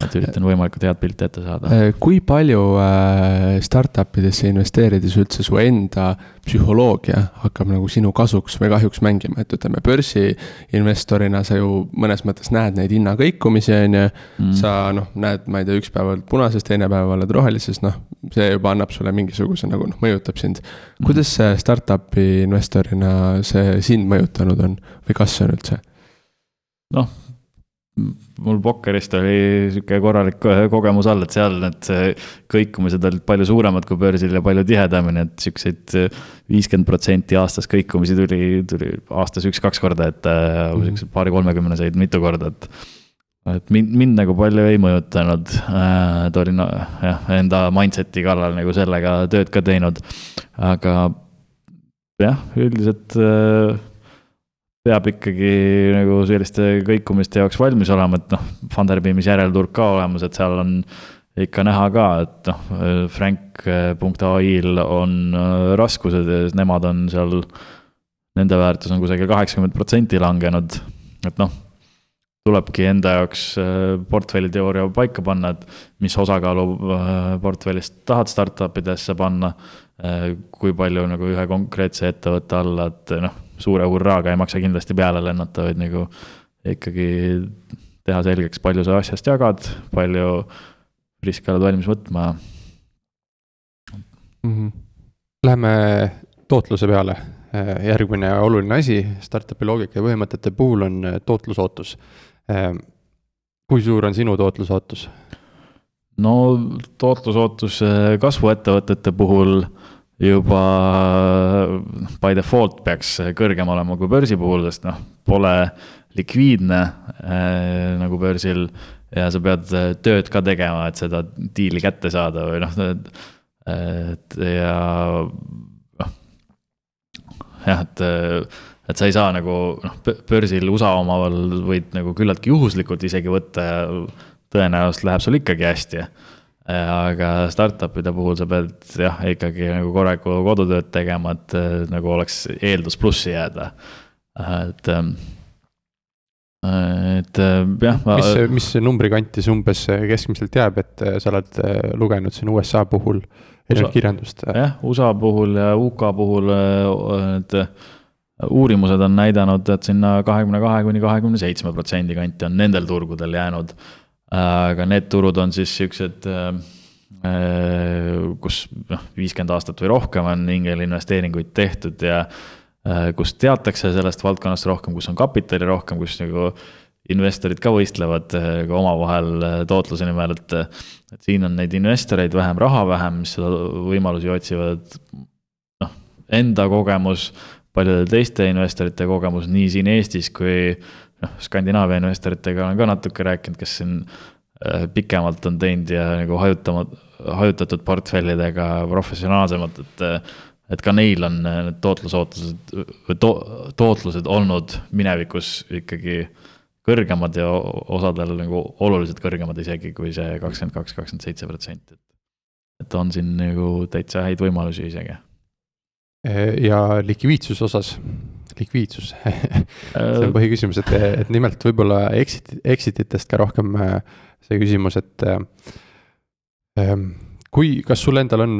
et üritan võimalikult head pilti ette saada. Äh, kui palju äh, startup idesse investeerides üldse su enda psühholoogia hakkab nagu sinu kasuks või kahjuks mängima, et ütleme, börsiinvestorina sa ju mõnes mõttes näed neid hinnakõikumisi, on ju. Mm. sa noh, näed, ma ei tea, üks päev oled punases, teine päev oled rohelises, noh, see juba annab sulle mingisuguse nagu noh, mõjutab sind. Mm. kuidas see startup'i investorina see sind mõjutanud on või kas on üldse? noh mul pokkerist oli sihuke korralik kogemus all, et seal need kõikumised olid palju suuremad kui börsil ja palju tihedamini, et siukseid viiskümmend protsenti aastas kõikumisi tuli, tuli aastas üks-kaks korda, et mm -hmm. siukseid paari-kolmekümneseid mitu korda, et. et mind, mind nagu palju ei mõjutanud äh,, et olin jah, enda mindset'i kallal nagu sellega tööd ka teinud, aga jah, üldiselt peab ikkagi nagu selliste kõikumiste jaoks valmis olema, et noh, Funderbeamis järelturg ka olemas, et seal on ikka näha ka, et noh, Frank.ai-l on äh, raskused ja nemad on seal, nende väärtus on kusagil kaheksakümmend protsenti langenud, et noh tulebki enda jaoks äh, portfelliteooria paika panna, et mis osakaalu äh, portfellist tahad startup idesse panna. kui palju nagu ühe konkreetse ettevõtte alla, et noh, suure hurraaga ei maksa kindlasti peale lennata, vaid nagu ikkagi teha selgeks, palju sa asjast jagad, palju riske oled valmis võtma mm. -hmm. Läheme tootluse peale. järgmine oluline asi startup'i loogika ja põhimõtete puhul on tootlusootus. kui suur on sinu tootlusootus? no tootlusootus kasvuettevõtete puhul juba by default peaks kõrgem olema kui börsi puhul, sest noh, pole likviidne äh, nagu börsil ja sa pead tööd ka tegema, et seda diili kätte saada või noh, et ja noh, jah, et, et sa ei saa nagu noh, börsil USA omaval võid nagu küllaltki juhuslikult isegi võtta ja tõenäoliselt läheb sul ikkagi hästi aga startup'ide puhul sa pead jah, ikkagi nagu korralikku kodutööd tegema, et nagu oleks eeldus plussi jääda, et. Ähm, et jah mis, mis numbri kanti see umbes keskmiselt jääb, et sa oled lugenud siin USA puhul erinevat kirjandust? jah, USA puhul ja UK puhul need uurimused on näidanud, et sinna kahekümne kahe kuni kahekümne seitsme protsendi kanti on nendel turgudel jäänud aga need turud on siis siuksed, äh, kus noh, viiskümmend aastat või rohkem on ingelinvesteeringuid tehtud ja äh, kus teatakse sellest valdkonnast rohkem, kus on kapitali rohkem, kus nagu investorid ka võistlevad äh, ka omavahel tootluse nimel, et, et siin on neid investoreid vähem, raha vähem, mis seda võimalusi otsivad. noh, enda kogemus, paljude teiste investorite kogemus nii siin Eestis kui noh, Skandinaavia investoritega olen ka natuke rääkinud, kes siin äh, pikemalt on teinud ja nagu hajutama, hajutatud portfellidega professionaalsemalt, et. et ka neil on äh, need tootlusootused või to, tootlused olnud minevikus ikkagi kõrgemad ja osadel nagu oluliselt kõrgemad isegi kui see kakskümmend kaks, kakskümmend seitse protsenti, et. et on siin nagu täitsa häid võimalusi isegi. ja likviidsuse osas likviidsus see on äh. põhiküsimus, et, et nimelt võib-olla exit, exit itest ka rohkem äh, see küsimus, et äh, ähm, kui, kas sul endal on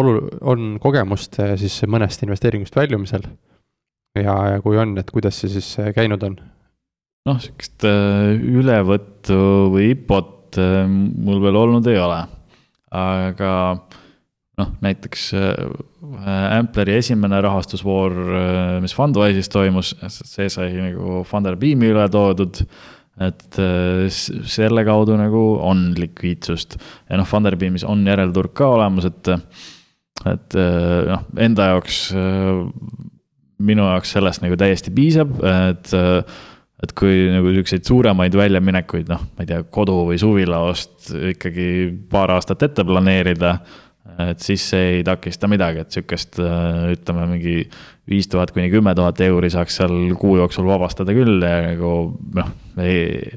olu-, on kogemust siis mõnest investeeringust väljumisel? ja, ja kui on, et kuidas see siis käinud on? noh, sihukest ülevõttu või IPO-t mul veel olnud ei ole, aga noh, näiteks äh, Ampleri esimene rahastusvoor, äh, mis Fundwise'is toimus, see sai nagu Funderbeami üle toodud. et äh, selle kaudu nagu on likviidsust ja noh, Funderbeamis on järelturg ka olemas, et, et äh, noh, enda jaoks, minu jaoks sellest nagu täiesti piisab, et et kui nagu siukseid suuremaid väljaminekuid, noh, ma ei tea, kodu või suvilaost ikkagi paar aastat ette planeerida et siis see ei takista midagi, et sihukest ütleme mingi viis tuhat kuni kümme tuhat euri saaks seal kuu jooksul vabastada küll ja nagu noh, ei.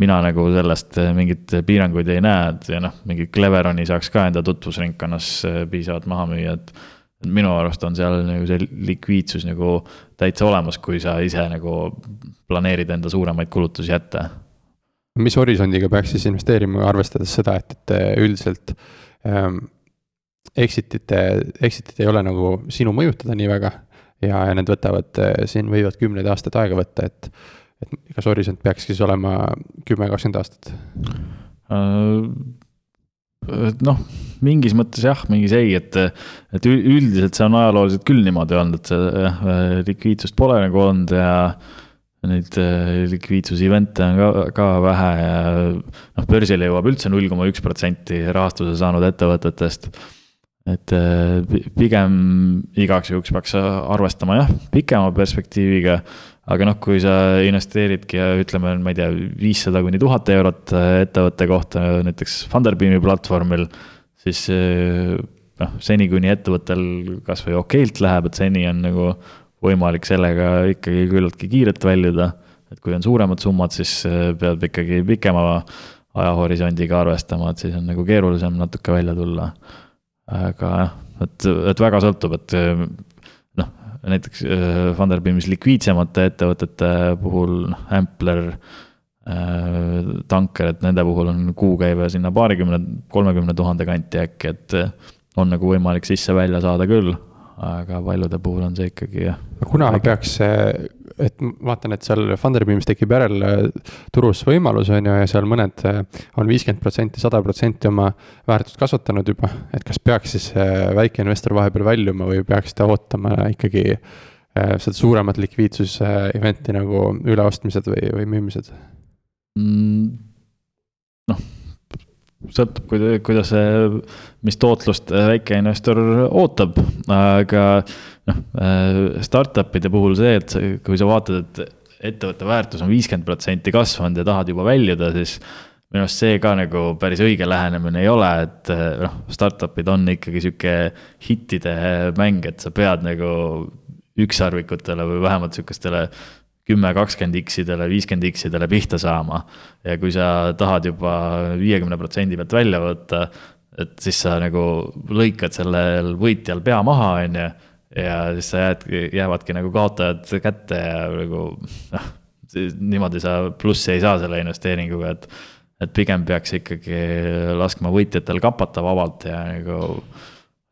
mina nagu sellest mingeid piiranguid ei näe, et ja noh, mingi Cleveroni saaks ka enda tutvusringkonnas piisavalt maha müüa, et minu arust on seal nagu see likviidsus nagu täitsa olemas, kui sa ise nagu planeerid enda suuremaid kulutusi ette. mis horisondiga peaks siis investeerima, arvestades seda, et, et üldiselt ähm exit'ite, exit'id ei ole nagu sinu mõjutada nii väga. ja, ja need võtavad, siin võivad kümneid aastaid aega võtta, et, et kas horisont peaks siis olema kümme, kakskümmend aastat? Äh, noh, mingis mõttes jah, mingis ei, et, et üldiselt see on ajalooliselt küll niimoodi olnud, et see jah, likviidsust pole nagu olnud ja neid äh, likviidsus event'e on ka, ka vähe ja noh, börsile jõuab üldse null koma üks protsenti rahastuse saanud ettevõtetest et äh, pigem igaks juhuks peaks arvestama jah, pikema perspektiiviga. aga noh, kui sa investeeridki ütleme, ma ei tea, viissada kuni tuhat eurot äh, ettevõtte kohta näiteks Funderbeami platvormil, siis äh, noh, seni kuni ettevõttel kasvõi okeilt läheb, et seni on nagu võimalik sellega ikkagi küllaltki kiirelt väljuda. et kui on suuremad summad, siis peab ikkagi pikema ajahorisondiga arvestama, et siis on nagu keerulisem natuke välja tulla aga jah, et, et väga sõltub, et noh, näiteks Funderbeamis äh, likviidsemate ettevõtete puhul, noh, Ampler äh,, Tanker, et nende puhul on kuukäive sinna paarikümne, kolmekümne tuhande kanti äkki, et on nagu võimalik sisse-välja saada küll, aga paljude puhul on see ikkagi jah. kuna peaks see et vaatan, et seal Funderbeamis tekib järelturus võimalus, on ju, ja seal mõned äh, on viiskümmend protsenti, sada protsenti oma väärtust kasvatanud juba. et kas peaks siis väikeinvestor vahepeal väljuma või peaks ta ootama ikkagi seda suuremat likviidsuse event'i nagu üleostmised või, või müümised mm,? noh sõltub, kuidas mis tootlust väikeinvestor ootab, aga noh, startup'ide puhul see, et kui sa vaatad, et ettevõtte väärtus on viiskümmend protsenti kasvanud ja tahad juba väljuda, siis minu arust see ka nagu päris õige lähenemine ei ole, et noh, startup'id on ikkagi sihuke hittide mäng, et sa pead nagu ükssarvikutele või vähemalt sihukestele kümme, kakskümmend X-idele, viiskümmend X-idele pihta saama. ja kui sa tahad juba viiekümne protsendi pealt välja võtta, et siis sa nagu lõikad sellel võitjal pea maha, on ju. ja siis sa jääd, jäävadki nagu kaotajad kätte ja nagu noh, niimoodi sa plussi ei saa selle investeeringuga, et. et pigem peaks ikkagi laskma võitjatel kapata vabalt ja nagu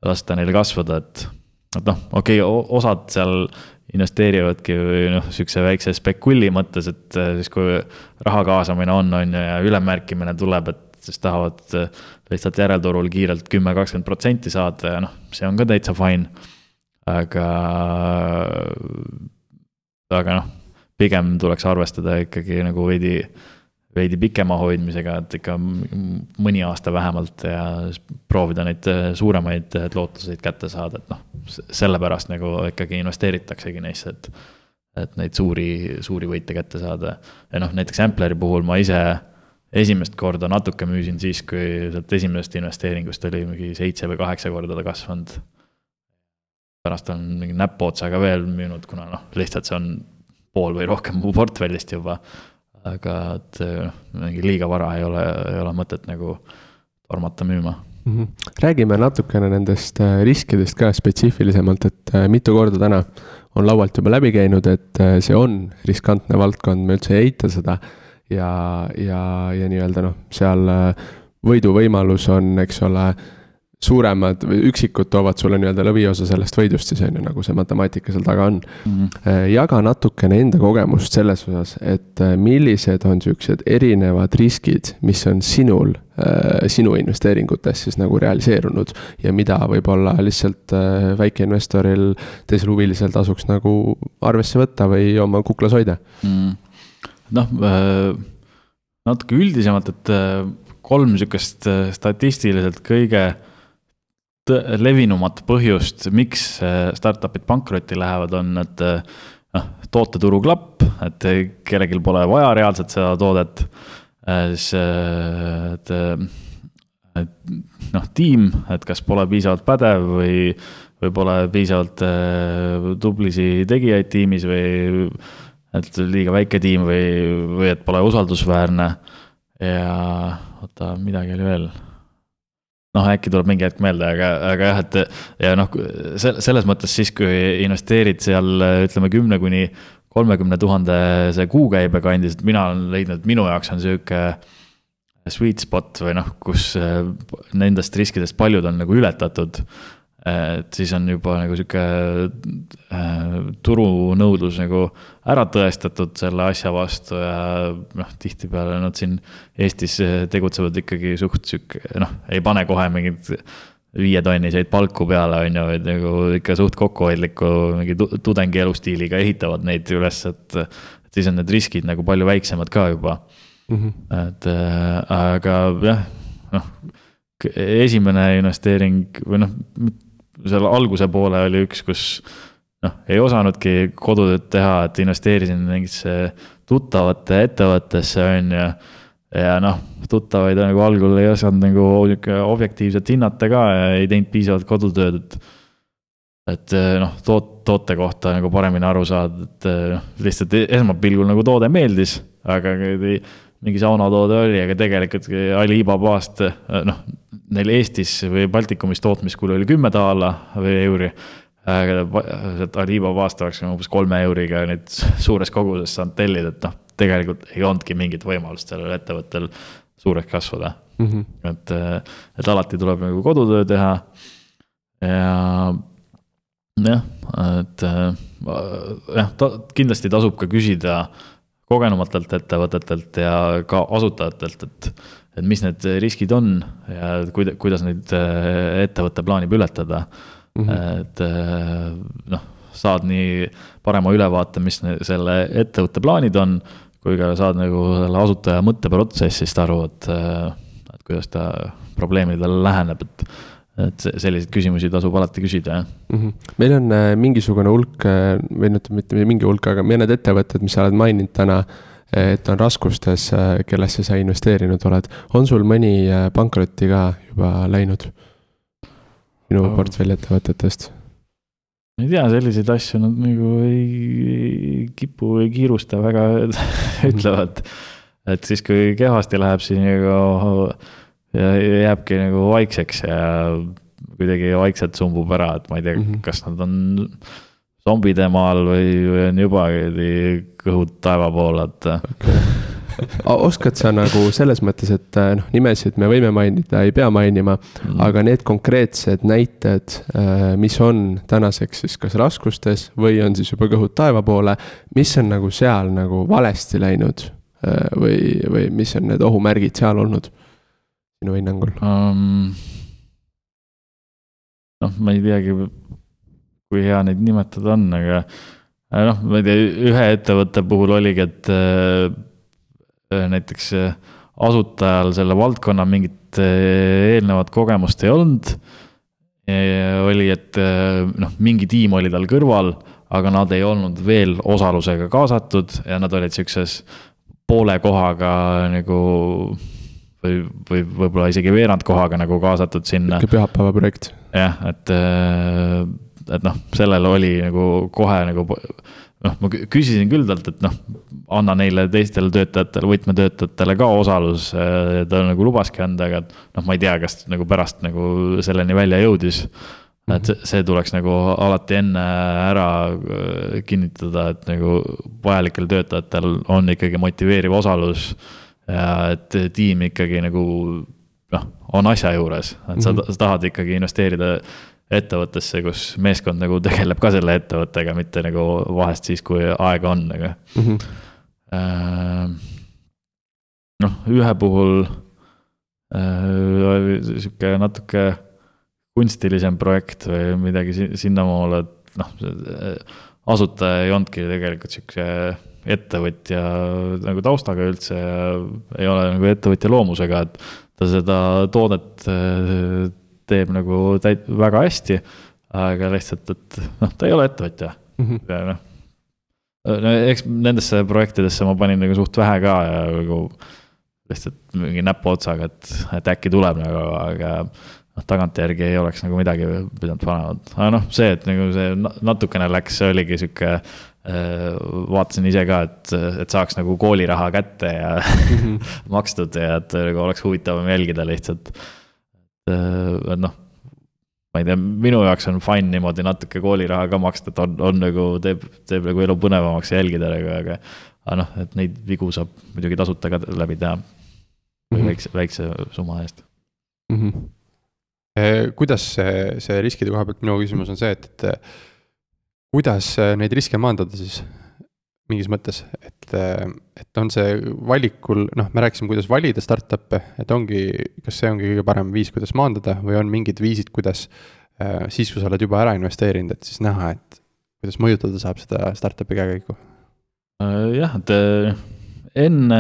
lasta neil kasvada, et et noh, okei okay,, osad seal investeerivadki või noh, sihukese väikse spekulli mõttes, et äh, siis kui raha kaasamine on, on ju, ja ülemmärkimine tuleb, et siis tahavad äh, lihtsalt järelturul kiirelt kümme, kakskümmend protsenti saada ja noh, see on ka täitsa fine. aga, aga noh, pigem tuleks arvestada ikkagi nagu veidi veidi pikema hoidmisega, et ikka mõni aasta vähemalt ja proovida neid äh, suuremaid äh, tootluseid kätte saada, et noh, sellepärast nagu ikkagi investeeritaksegi neisse, et. et neid suuri, suuri võite kätte saada ja noh, näiteks Ampleri puhul ma ise esimest korda natuke müüsin siis, kui sealt esimesest investeeringust oli mingi seitse või kaheksa korda ta kasvanud. pärast on mingi näpuotsaga veel müünud, kuna noh, lihtsalt see on pool või rohkem mu portfellist juba aga et noh, mingi liiga vara ei ole, ei ole mõtet nagu tormata müüma mm. -hmm. räägime natukene nendest äh, riskidest ka spetsiifilisemalt, et äh, mitu korda täna on laualt juba läbi käinud, et äh, see on riskantne valdkond, me üldse ei eita seda. ja, ja, ja nii-öelda noh, seal võiduvõimalus on, eks ole suuremad või üksikud toovad sulle nii-öelda lõviosa sellest võidust siis on ju, nagu see matemaatika seal taga on mm. -hmm. jaga natukene enda kogemust selles osas, et äh, millised on siuksed erinevad riskid, mis on sinul, äh, sinu investeeringutes siis nagu realiseerunud. ja mida võib-olla lihtsalt väikeinvestoril, teisel huvilisel tasuks nagu arvesse võtta või oma kuklas hoida mm.. noh natuke üldisemalt, et kolm sihukest statistiliselt kõige levinumat põhjust, miks startup'id pankrotti lähevad, on, et noh, tooteturu klapp, et kellelgi pole vaja reaalselt seda toodet. siis, et, et noh, tiim, et kas pole piisavalt pädev või, või pole piisavalt tublisi tegijaid tiimis või et liiga väike tiim või, või et pole usaldusväärne. ja oota, midagi oli veel noh, äkki tuleb mingi hetk meelde, aga, aga jah, et ja noh, selles mõttes siis, kui investeerid seal ütleme kümne kuni kolmekümne tuhandese kuukäibe kandis, et mina olen leidnud, et minu jaoks on sihuke sweet spot või noh, kus nendest riskidest paljud on nagu ületatud et siis on juba nagu sihuke äh, turunõudlus nagu ära tõestatud selle asja vastu ja noh, tihtipeale nad siin Eestis tegutsevad ikkagi suht sihuke noh, ei pane kohe mingeid viietonniseid palku peale, on ju, vaid nagu ikka suht kokkuhoidliku mingi tudengi elustiiliga ehitavad neid üles, et. et siis on need riskid nagu palju väiksemad ka juba mm. -hmm. et äh, aga jah, noh esimene investeering või noh, seal alguse poole oli üks, kus noh, ei osanudki kodutööd teha, et investeerisin mingisse tuttavate ettevõttesse, on ju. ja noh, tuttavaid nagu algul ei osanud nagu objektiivselt hinnata ka ja ei teinud piisavalt kodutööd, et. et noh, toot-, toote kohta nagu paremini aru saada, et noh, lihtsalt esmapilgul nagu toode meeldis, aga mingi saunatoode oli, aga tegelikult Alibabast noh, neil Eestis või Baltikumis tootmiskulu oli kümme daala või euri. et Alibaba aasta oleks umbes kolme euriga neid suures koguses saanud tellida, et noh, tegelikult ei olnudki mingit võimalust sellel ettevõttel suureks kasvada mm. -hmm. et, et alati tuleb nagu kodutöö teha. ja jah, et jah, ta kindlasti tasub ka küsida kogenumatelt ettevõtetelt ja ka asutajatelt, et et mis need riskid on ja kuida-, kuidas neid äh, ettevõte plaanib ületada mm. -hmm. et äh, noh, saad nii parema ülevaate, mis selle ettevõtte plaanid on, kui ka saad nagu selle asutaja mõtteprotsessist aru, et, äh, et kuidas ta probleemidele läheneb, et et selliseid küsimusi tasub alati küsida, jah mm. -hmm. meil on mingisugune hulk või no mitte mingi hulk, aga mõned ettevõtted, mis sa oled maininud täna äh, et on raskustes, äh, kellesse sa investeerinud oled. on sul mõni äh, pankrotti ka juba läinud? sinu oh. portfelli ettevõtetest? ma ei tea, selliseid asju nad nagu ei, ei kipu või kiirusta väga ütlevad. et siis, kui kehvasti läheb, siis nagu jääbki nagu vaikseks ja kuidagi vaikselt sumbub ära, et ma ei tea mm, -hmm. kas nad on zombide maal või, või on juba kõhud taeva poole, et okay. oskad sa nagu selles mõttes, et noh, nimesid me võime mainida, ei pea mainima mm., aga need konkreetsed näited, äh, mis on tänaseks siis kas raskustes või on siis juba kõhud taeva poole, mis on nagu seal nagu valesti läinud äh, või, või mis on need ohumärgid seal olnud sinu hinnangul um,? noh, ma ei teagi kui hea neid nimetada on, aga noh, ma ei tea, ühe ettevõtte puhul oligi, et äh, näiteks äh, asutajal selle valdkonna mingit äh, eelnevat kogemust ei olnud. oli, et noh, mingi tiim oli tal kõrval, aga nad ei olnud veel osalusega kaasatud ja nad olid siukses poole kohaga nagu või, või võib-olla isegi veerand kohaga nagu kaasatud sinna. pühapäeva projekt. jah, et et noh, sellel oli nagu kohe nagu noh, ma küsisin küll talt, et noh, anna neile teistele töötajatele, võtmetöötajatele ka osalus. ta nagu lubaski anda, aga noh, ma ei tea, kas nagu pärast nagu selleni välja jõudis. et see, see tuleks nagu alati enne ära äh, kinnitada, et nagu vajalikel töötajatel on ikkagi motiveeriv osalus. ja et tiim ikkagi nagu noh, on asja juures, et sa, sa tahad ikkagi investeerida ettevõttesse, kus meeskond nagu tegeleb ka selle ettevõttega, mitte nagu vahest siis, kui aega on, aga mm. -hmm. noh, ühe puhul äh, sihuke natuke kunstilisem projekt või midagi sinnamaale, et noh, asutaja ei olnudki tegelikult sihukese ettevõtja nagu taustaga üldse ja ei ole nagu ettevõtja loomusega, et ta seda toodet teeb nagu täit-, väga hästi, aga lihtsalt, et noh, ta ei ole ettevõtja mm -hmm. ja noh. no eks nendesse projektidesse ma panin nagu suht vähe ka ja nagu lihtsalt mingi näpuotsaga, et, et äkki tuleb nagu, aga noh, tagantjärgi ei oleks nagu midagi pidanud panema, aga noh, see, et nagu see natukene läks, see oligi sihuke Äh, vaatasin ise ka, et, et saaks nagu kooliraha kätte ja mm -hmm. makstud ja et nagu oleks huvitavam jälgida lihtsalt. Et noh, ma ei tea, minu jaoks on fine niimoodi natuke kooliraha ka maksta, et on, on nagu teeb, teeb nagu elu põnevamaks jälgida nagu, aga. aga noh, et neid vigu saab muidugi tasuta ka läbi teha mm. -hmm. väikse, väikse summa eest mm. -hmm. kuidas see, see riskide koha pealt, minu küsimus on see, et, et kuidas äh, neid riske maandada siis mingis mõttes, et, äh, et on see valikul, noh, me rääkisime, kuidas valida startup'e, et ongi, kas see ongi kõige parem viis, kuidas maandada või on mingid viisid, kuidas äh, siis, kui sa oled juba ära investeerinud, et siis näha, et kuidas mõjutada saab seda startup'i käekäiku? jah, et enne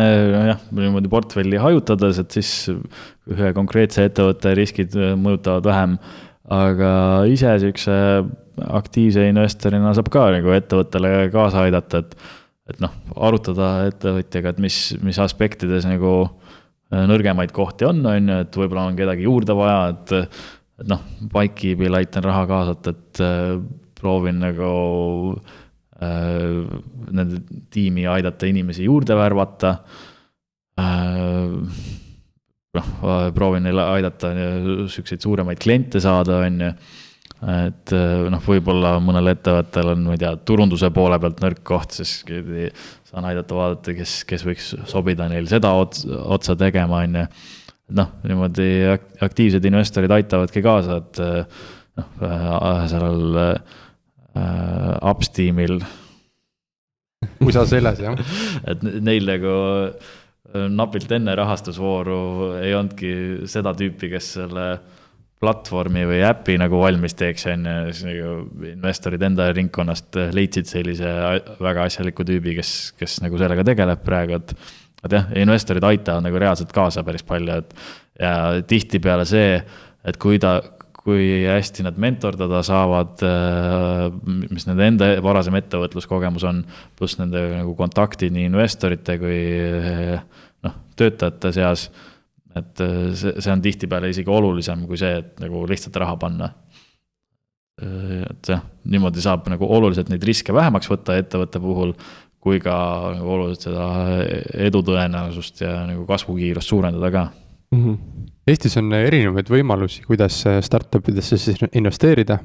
jah, niimoodi portfelli hajutades, et siis ühe konkreetse ettevõtte riskid mõjutavad vähem, aga ise siukse aktiivse investorina saab ka nagu ettevõttele kaasa aidata, et. Et noh, arutada ettevõtjaga, et mis, mis aspektides nagu äh, nõrgemaid kohti on, on ju, et võib-olla on kedagi juurde vaja, et. et noh, Bikekeepil aitan raha kaasata, et äh, proovin nagu äh, nende tiimi aidata inimesi juurde värvata äh, noh, proovin neile aidata siukseid suuremaid kliente saada, on ju et eh, noh, võib-olla mõnel ettevõttel on, ma ei tea, turunduse poole pealt nõrk koht, siis saan aidata vaadata, kes, kes võiks sobida neil seda otsa, otsa tegema, on ju. noh, niimoodi aktiivsed investorid aitavadki kaasa, et eh, noh, äh, sellel äh, Upsteamil. USA seljas, jah et neil nagu äh, napilt enne rahastusvooru ei olnudki seda tüüpi, kes selle platvormi või äpi nagu valmis teeks, on ju, siis nagu investorid enda ringkonnast leidsid sellise väga asjaliku tüübi, kes, kes nagu sellega tegeleb praegu, et. et jah, investorid aitavad nagu reaalselt kaasa päris palju, et ja tihtipeale see, et kui ta, kui hästi nad mentordada saavad, mis nende enda varasem ettevõtluskogemus on, pluss nende nagu kontaktid nii investorite kui noh, töötajate seas et äh, see, see on tihtipeale isegi olulisem kui see, et nagu lihtsalt raha panna. Äh, et jah, niimoodi saab nagu oluliselt neid riske vähemaks võtta ettevõtte puhul, kui ka nagu oluliselt seda edu tõenäosust ja nagu kasvukiirust suurendada ka mm. -hmm. Eestis on erinevaid võimalusi, kuidas startup idesse siis investeerida.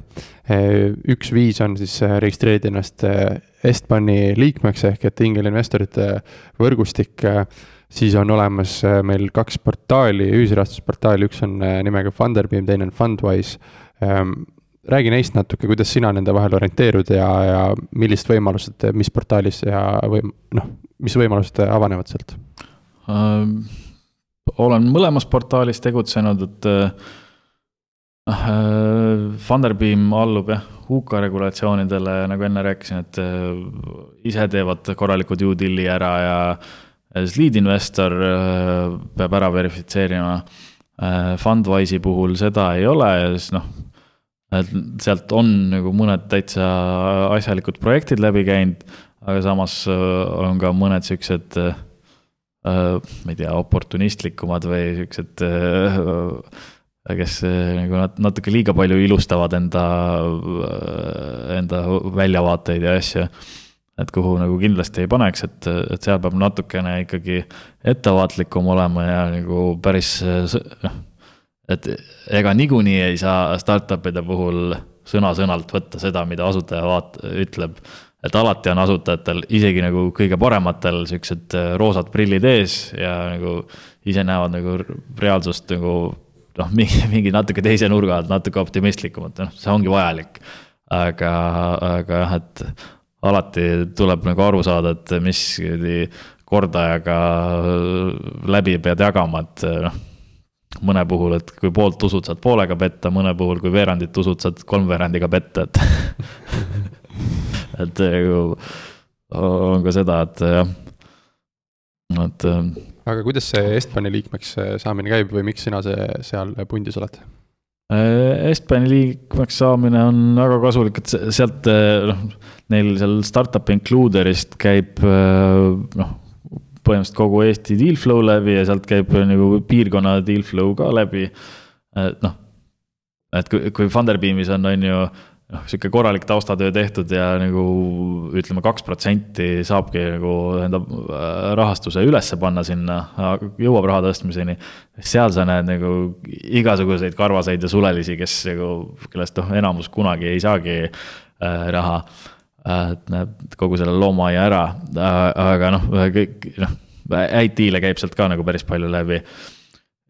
üks viis on siis registreerida ennast Estbani liikmeks ehk et ingelinvestorite võrgustik siis on olemas äh, meil kaks portaali, ühisrahastusportaali, üks on äh, nimega Funderbeam, teine on Fundwise. Ähm, räägi neist natuke, kuidas sina nende vahel orienteerud ja, ja millised võimalused, mis portaalis ja või noh, mis võimalused avanevad sealt ähm,? olen mõlemas portaalis tegutsenud, et äh, Funderbeam allub jah, UK regulatsioonidele, nagu enne rääkisin, et äh, ise teevad korraliku due deal'i ära ja äh, siis lead investor äh, peab ära verifitseerima. Äh, Fundwise'i puhul seda ei ole ja siis noh, sealt on nagu mõned täitsa asjalikud projektid läbi käinud, aga samas äh, on ka mõned siuksed, ma ei tea, oportunistlikumad või siuksed kes nagu natuke liiga palju ilustavad enda, enda väljavaateid ja asju et kuhu nagu kindlasti ei paneks, et, et seal peab natukene ikkagi ettevaatlikum olema ja nagu päris noh. et ega niikuinii ei saa startup'ide puhul sõna-sõnalt võtta seda, mida asutaja vaat-, ütleb. et alati on asutajatel, isegi nagu kõige parematel siuksed roosad prillid ees ja nagu ise näevad nagu reaalsust nagu noh, mingi, mingi natuke teise nurga alt, natuke optimistlikumalt, noh, see ongi vajalik. aga, aga jah, et alati tuleb nagu aru saada, et mis kordajaga läbi pead jagama, et noh. mõne puhul, et kui poolt usud, saad poolega petta, mõne puhul, kui veerandit usud, saad kolmveerandiga petta, et et nagu on ka seda, et jah, et aga kuidas see Estbani liikmeks saamine käib või miks sina see seal pundis oled? Äh, Estbani liikmeks saamine on väga kasulik, et sealt noh, neil seal startup includer'ist käib noh, põhimõtteliselt kogu Eesti deal flow läbi ja sealt käib nagu piirkonna deal flow ka läbi. noh, et kui, kui Funderbeamis on, on ju noh, sihuke korralik taustatöö tehtud ja nagu ütleme, kaks protsenti saabki nagu enda äh, rahastuse ülesse panna sinna, jõuab raha tõstmiseni. seal sa näed nagu igasuguseid karvaseid ja sulelisi, kes nagu, kellest noh, enamus kunagi ei saagi äh, raha äh,. näeb kogu selle loomaaia ära äh,, aga noh, kõik noh, diile käib sealt ka nagu päris palju läbi.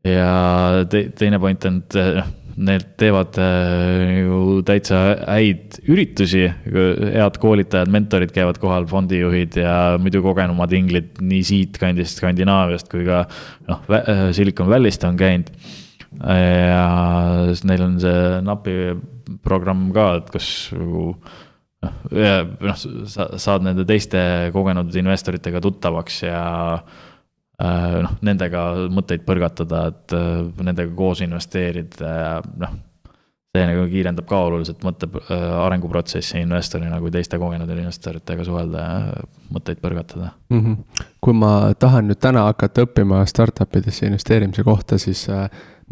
ja te, teine point on, et noh need teevad ju äh, täitsa häid üritusi, head koolitajad, mentorid käivad kohal, fondijuhid ja muidu kogenumad inglid nii siitkandist Skandinaaviast kui ka noh, äh, Silicon Valley'st on käinud. ja neil on see NAP-i programm ka, et kus nagu noh, noh, sa saad nende teiste kogenud investoritega tuttavaks ja noh, nendega mõtteid põrgatada, et äh, nendega koos investeerida noh, see nagu kiirendab ka oluliselt mõtte äh, arenguprotsessi investorina, kui teiste kogenud investoritega suhelda ja mõtteid põrgatada mm. -hmm. kui ma tahan nüüd täna hakata õppima startup idesse investeerimise kohta, siis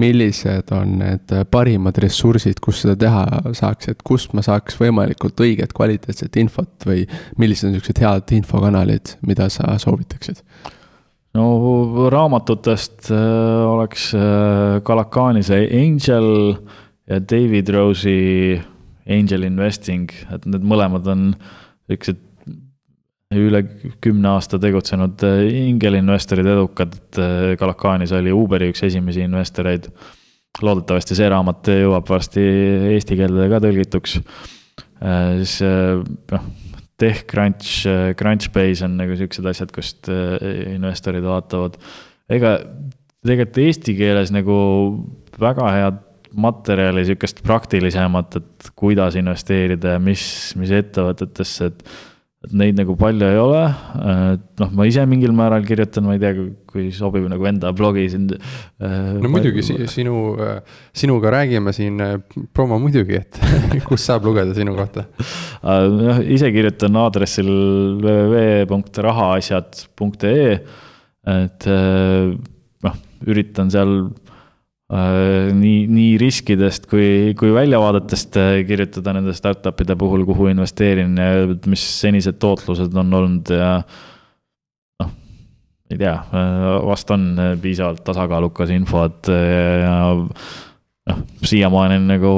millised on need parimad ressursid, kus seda teha saaks, et kust ma saaks võimalikult õiget kvaliteetset infot või millised on niisugused head infokanalid, mida sa soovitaksid? No raamatutest äh, oleks äh, see Angel ja David Rose'i Angel Investing, et need mõlemad on siuksed üle kümne aasta tegutsenud äh, ingelinvestorid, edukad, et Kalakanis oli Uberi üks esimesi investoreid. loodetavasti see raamat jõuab varsti eesti keelde ka tõlgituks. siis noh TechCrunch, äh, Crunchbase on nagu siuksed asjad, kust äh, investorid vaatavad. ega tegelikult eesti keeles nagu väga head materjali, sihukest praktilisemat, et kuidas investeerida ja mis, mis ettevõtetesse, et et neid nagu palju ei ole, et noh, ma ise mingil määral kirjutan, ma ei tea, kui sobib nagu enda blogi siin. Äh, no muidugi sinu, sinuga räägime siin promo muidugi, et kus saab lugeda sinu kohta? noh, ise kirjutan aadressil www.rahaasjad.ee, et noh, üritan seal Äh, nii, nii riskidest kui, kui väljavaadetest äh, kirjutada nende startup'ide puhul, kuhu investeerin ja mis senised tootlused on olnud ja noh, ei tea, äh, vast on piisavalt tasakaalukas info, et ja noh, siiamaani on nagu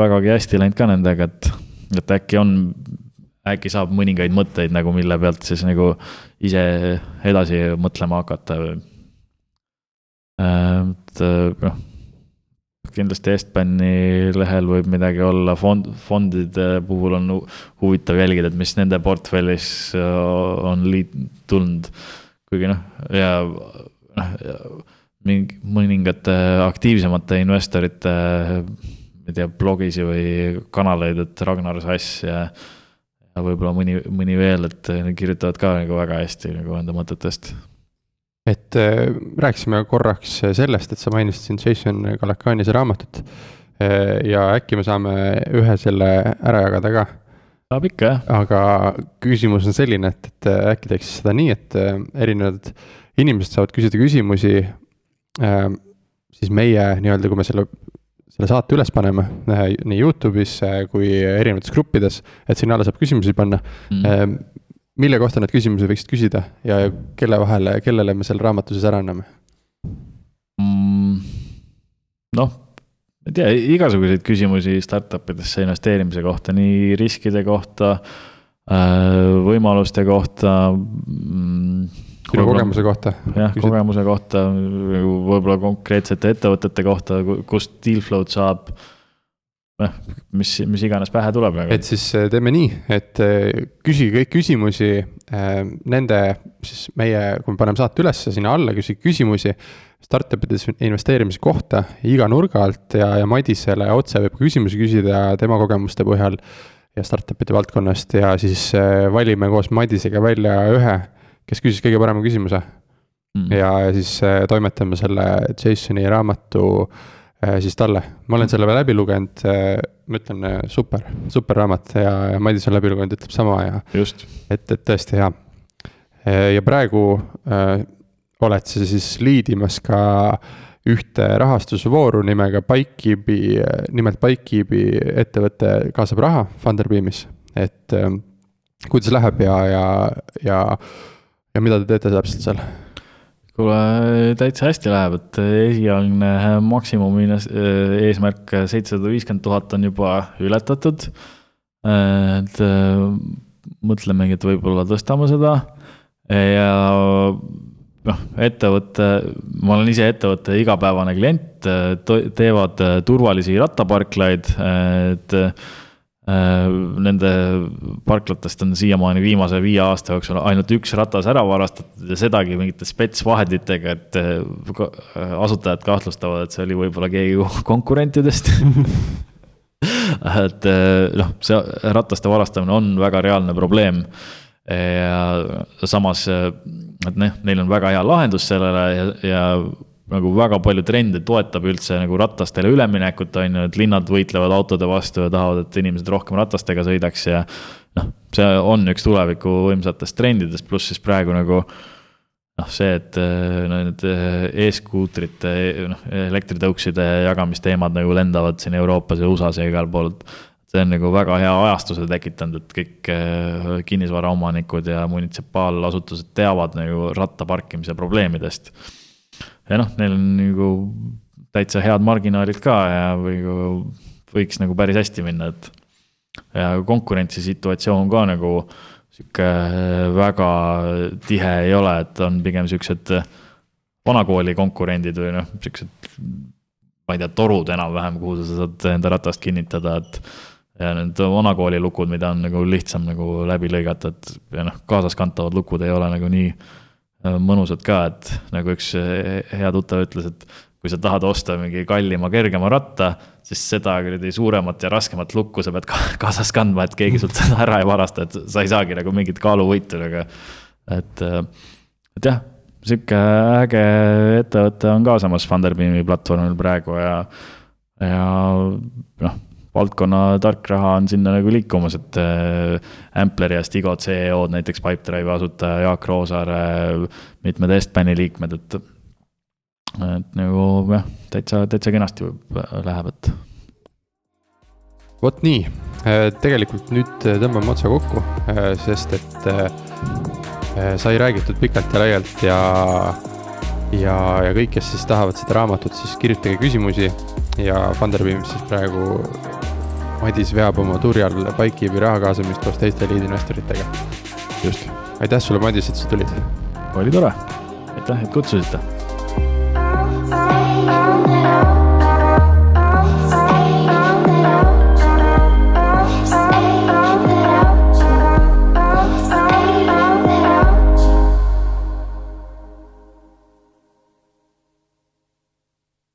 vägagi hästi läinud ka nendega, et, et äkki on, äkki saab mõningaid mõtteid nagu, mille pealt siis nagu ise edasi mõtlema hakata või et äh, noh, kindlasti Estbani lehel võib midagi olla, fond, fondide puhul on huvitav jälgida, et mis nende portfellis äh, on liit-, tulnud. kuigi noh, ja noh, mingi, mõningate aktiivsemate investorite, ma ei tea, blogisi või kanaleid, et Ragnar Sass ja ja võib-olla mõni, mõni veel, et kirjutavad ka nagu väga hästi nagu enda mõtetest et äh, rääkisime korraks sellest, et sa mainisid siin Jason Galakanise raamatut. Äh, ja äkki me saame ühe selle ära jagada ka. saab ikka, jah. aga küsimus on selline, et, et äh, äkki teeks seda nii, et erinevad inimesed saavad küsida küsimusi. siis meie nii-öelda, kui me selle, selle saate üles paneme nii Youtube'is kui erinevates gruppides, et sinna alla saab küsimusi panna mm mille kohta need küsimused võiksid küsida ja kelle vahele, kellele me selle raamatu siis ära anname mm,? noh, ma ei tea, igasuguseid küsimusi startup idesse investeerimise kohta, nii riskide kohta, äh, võimaluste kohta mm,. sinu kogemuse kohta. jah, kogemuse kohta, võib-olla konkreetsete ettevõtete kohta, kust deal flow'd saab noh, mis, mis iganes pähe tuleb. et siis äh, teeme nii, et äh, küsi kõik küsimusi äh, nende, siis meie, kui me paneme saate ülesse, sinna alla küsi küsimusi startup ides investeerimise kohta iga nurga alt ja, ja Madisele otse võib küsimusi küsida tema kogemuste põhjal. ja startup'ide valdkonnast ja siis valime koos Madisega välja ühe, kes küsis kõige parema küsimuse mm. ja, ja siis toimetame selle Jasoni raamatu äh, siis talle. ma olen selle läbi lugenud, ma ütlen super, super raamat ja, Madis on läbi lugenud, ütleb sama ja. just. et, et tõesti hea. ja praegu äh, oled sa siis liidimas ka ühte rahastusvooru nimega Bikekeepi, nimelt Bikekeepi ettevõte kaasab raha Funderbeamis, et äh, kuidas läheb ja, ja, ja, ja mida te teete täpselt seal? Kuule, täitsa hästi läheb, et esialgne maksimumi eesmärk seitsesada viiskümmend tuhat on juba ületatud. et mõtlemegi, et võib-olla tõstame seda ja noh, ettevõte, ma olen ise ettevõtte igapäevane klient, teevad turvalisi rattaparklaid, et Nende parklatest on siiamaani viimase viie aasta jooksul ainult üks ratas ära varastatud ja sedagi mingite spetsvahenditega, et asutajad kahtlustavad, et see oli võib-olla keegi konkurentidest. Et noh, see rataste varastamine on väga reaalne probleem. Ja samas, et noh, neil on väga hea lahendus sellele ja, ja nagu väga palju trende toetab üldse nagu ratastele üleminekut, on ju, et linnad võitlevad autode vastu ja tahavad, et inimesed rohkem ratastega sõidaks ja noh, see on üks tuleviku võimsatest trendidest, pluss siis praegu nagu noh, see, et no need e-skuutrite, noh, elektritõukside jagamisteemad nagu lendavad siin Euroopas ja USA-s ja igal pool see on nagu väga hea ajastuse tekitanud, et kõik äh, kinnisvaraomanikud ja munitsipaalasutused teavad nagu ratta parkimise probleemidest. Ja noh, neil on nagu täitsa head marginaalid ka ja või võiks nagu päris hästi minna, et. ja konkurentsisituatsioon ka nagu sihuke äh, väga tihe ei ole, et on pigem siuksed vanakooli konkurendid või noh, siuksed ma ei tea, torud enam-vähem, kuhu sa saad enda ratast kinnitada, et ja need vanakooli lukud, mida on nagu lihtsam nagu läbi lõigata, et ja noh, kaasaskantavad lukud ei ole nagu nii äh, mõnusad ka, et nagu üks äh, hea tuttav ütles, et kui sa tahad osta mingi kallima, kergema ratta, siis seda kuradi suuremat ja raskemat lukku sa pead ka kaasas kandma, et keegi sult seda ära ei varasta, et sa ei saagi nagu mingit kaaluvõitu nagu. et, äh, et jah, sihuke äge ettevõte on ka samas Funderbeami platvormil praegu ja, ja noh valdkonna tark raha on sinna nagu liikumas, et äh, Ampleri ja Stigo CEO-d, näiteks Pipedrive'i asutaja Jaak Roosaare, mitmed Estbani liikmed, et. et nagu jah, täitsa, täitsa kenasti läheb, et. vot nii, äh, tegelikult nüüd tõmbame otsa kokku, äh, sest et sai räägitud pikalt ja laialt ja ja, ja kõik, kes siis tahavad seda raamatut, siis kirjutage küsimusi ja Funderbeam siis praegu Madis veab oma turjal Bikekeepi raha kaasamist koos teiste liidinvestoritega. just. aitäh sulle, Madis, et sa tulid. oli tore, aitäh, et kutsusite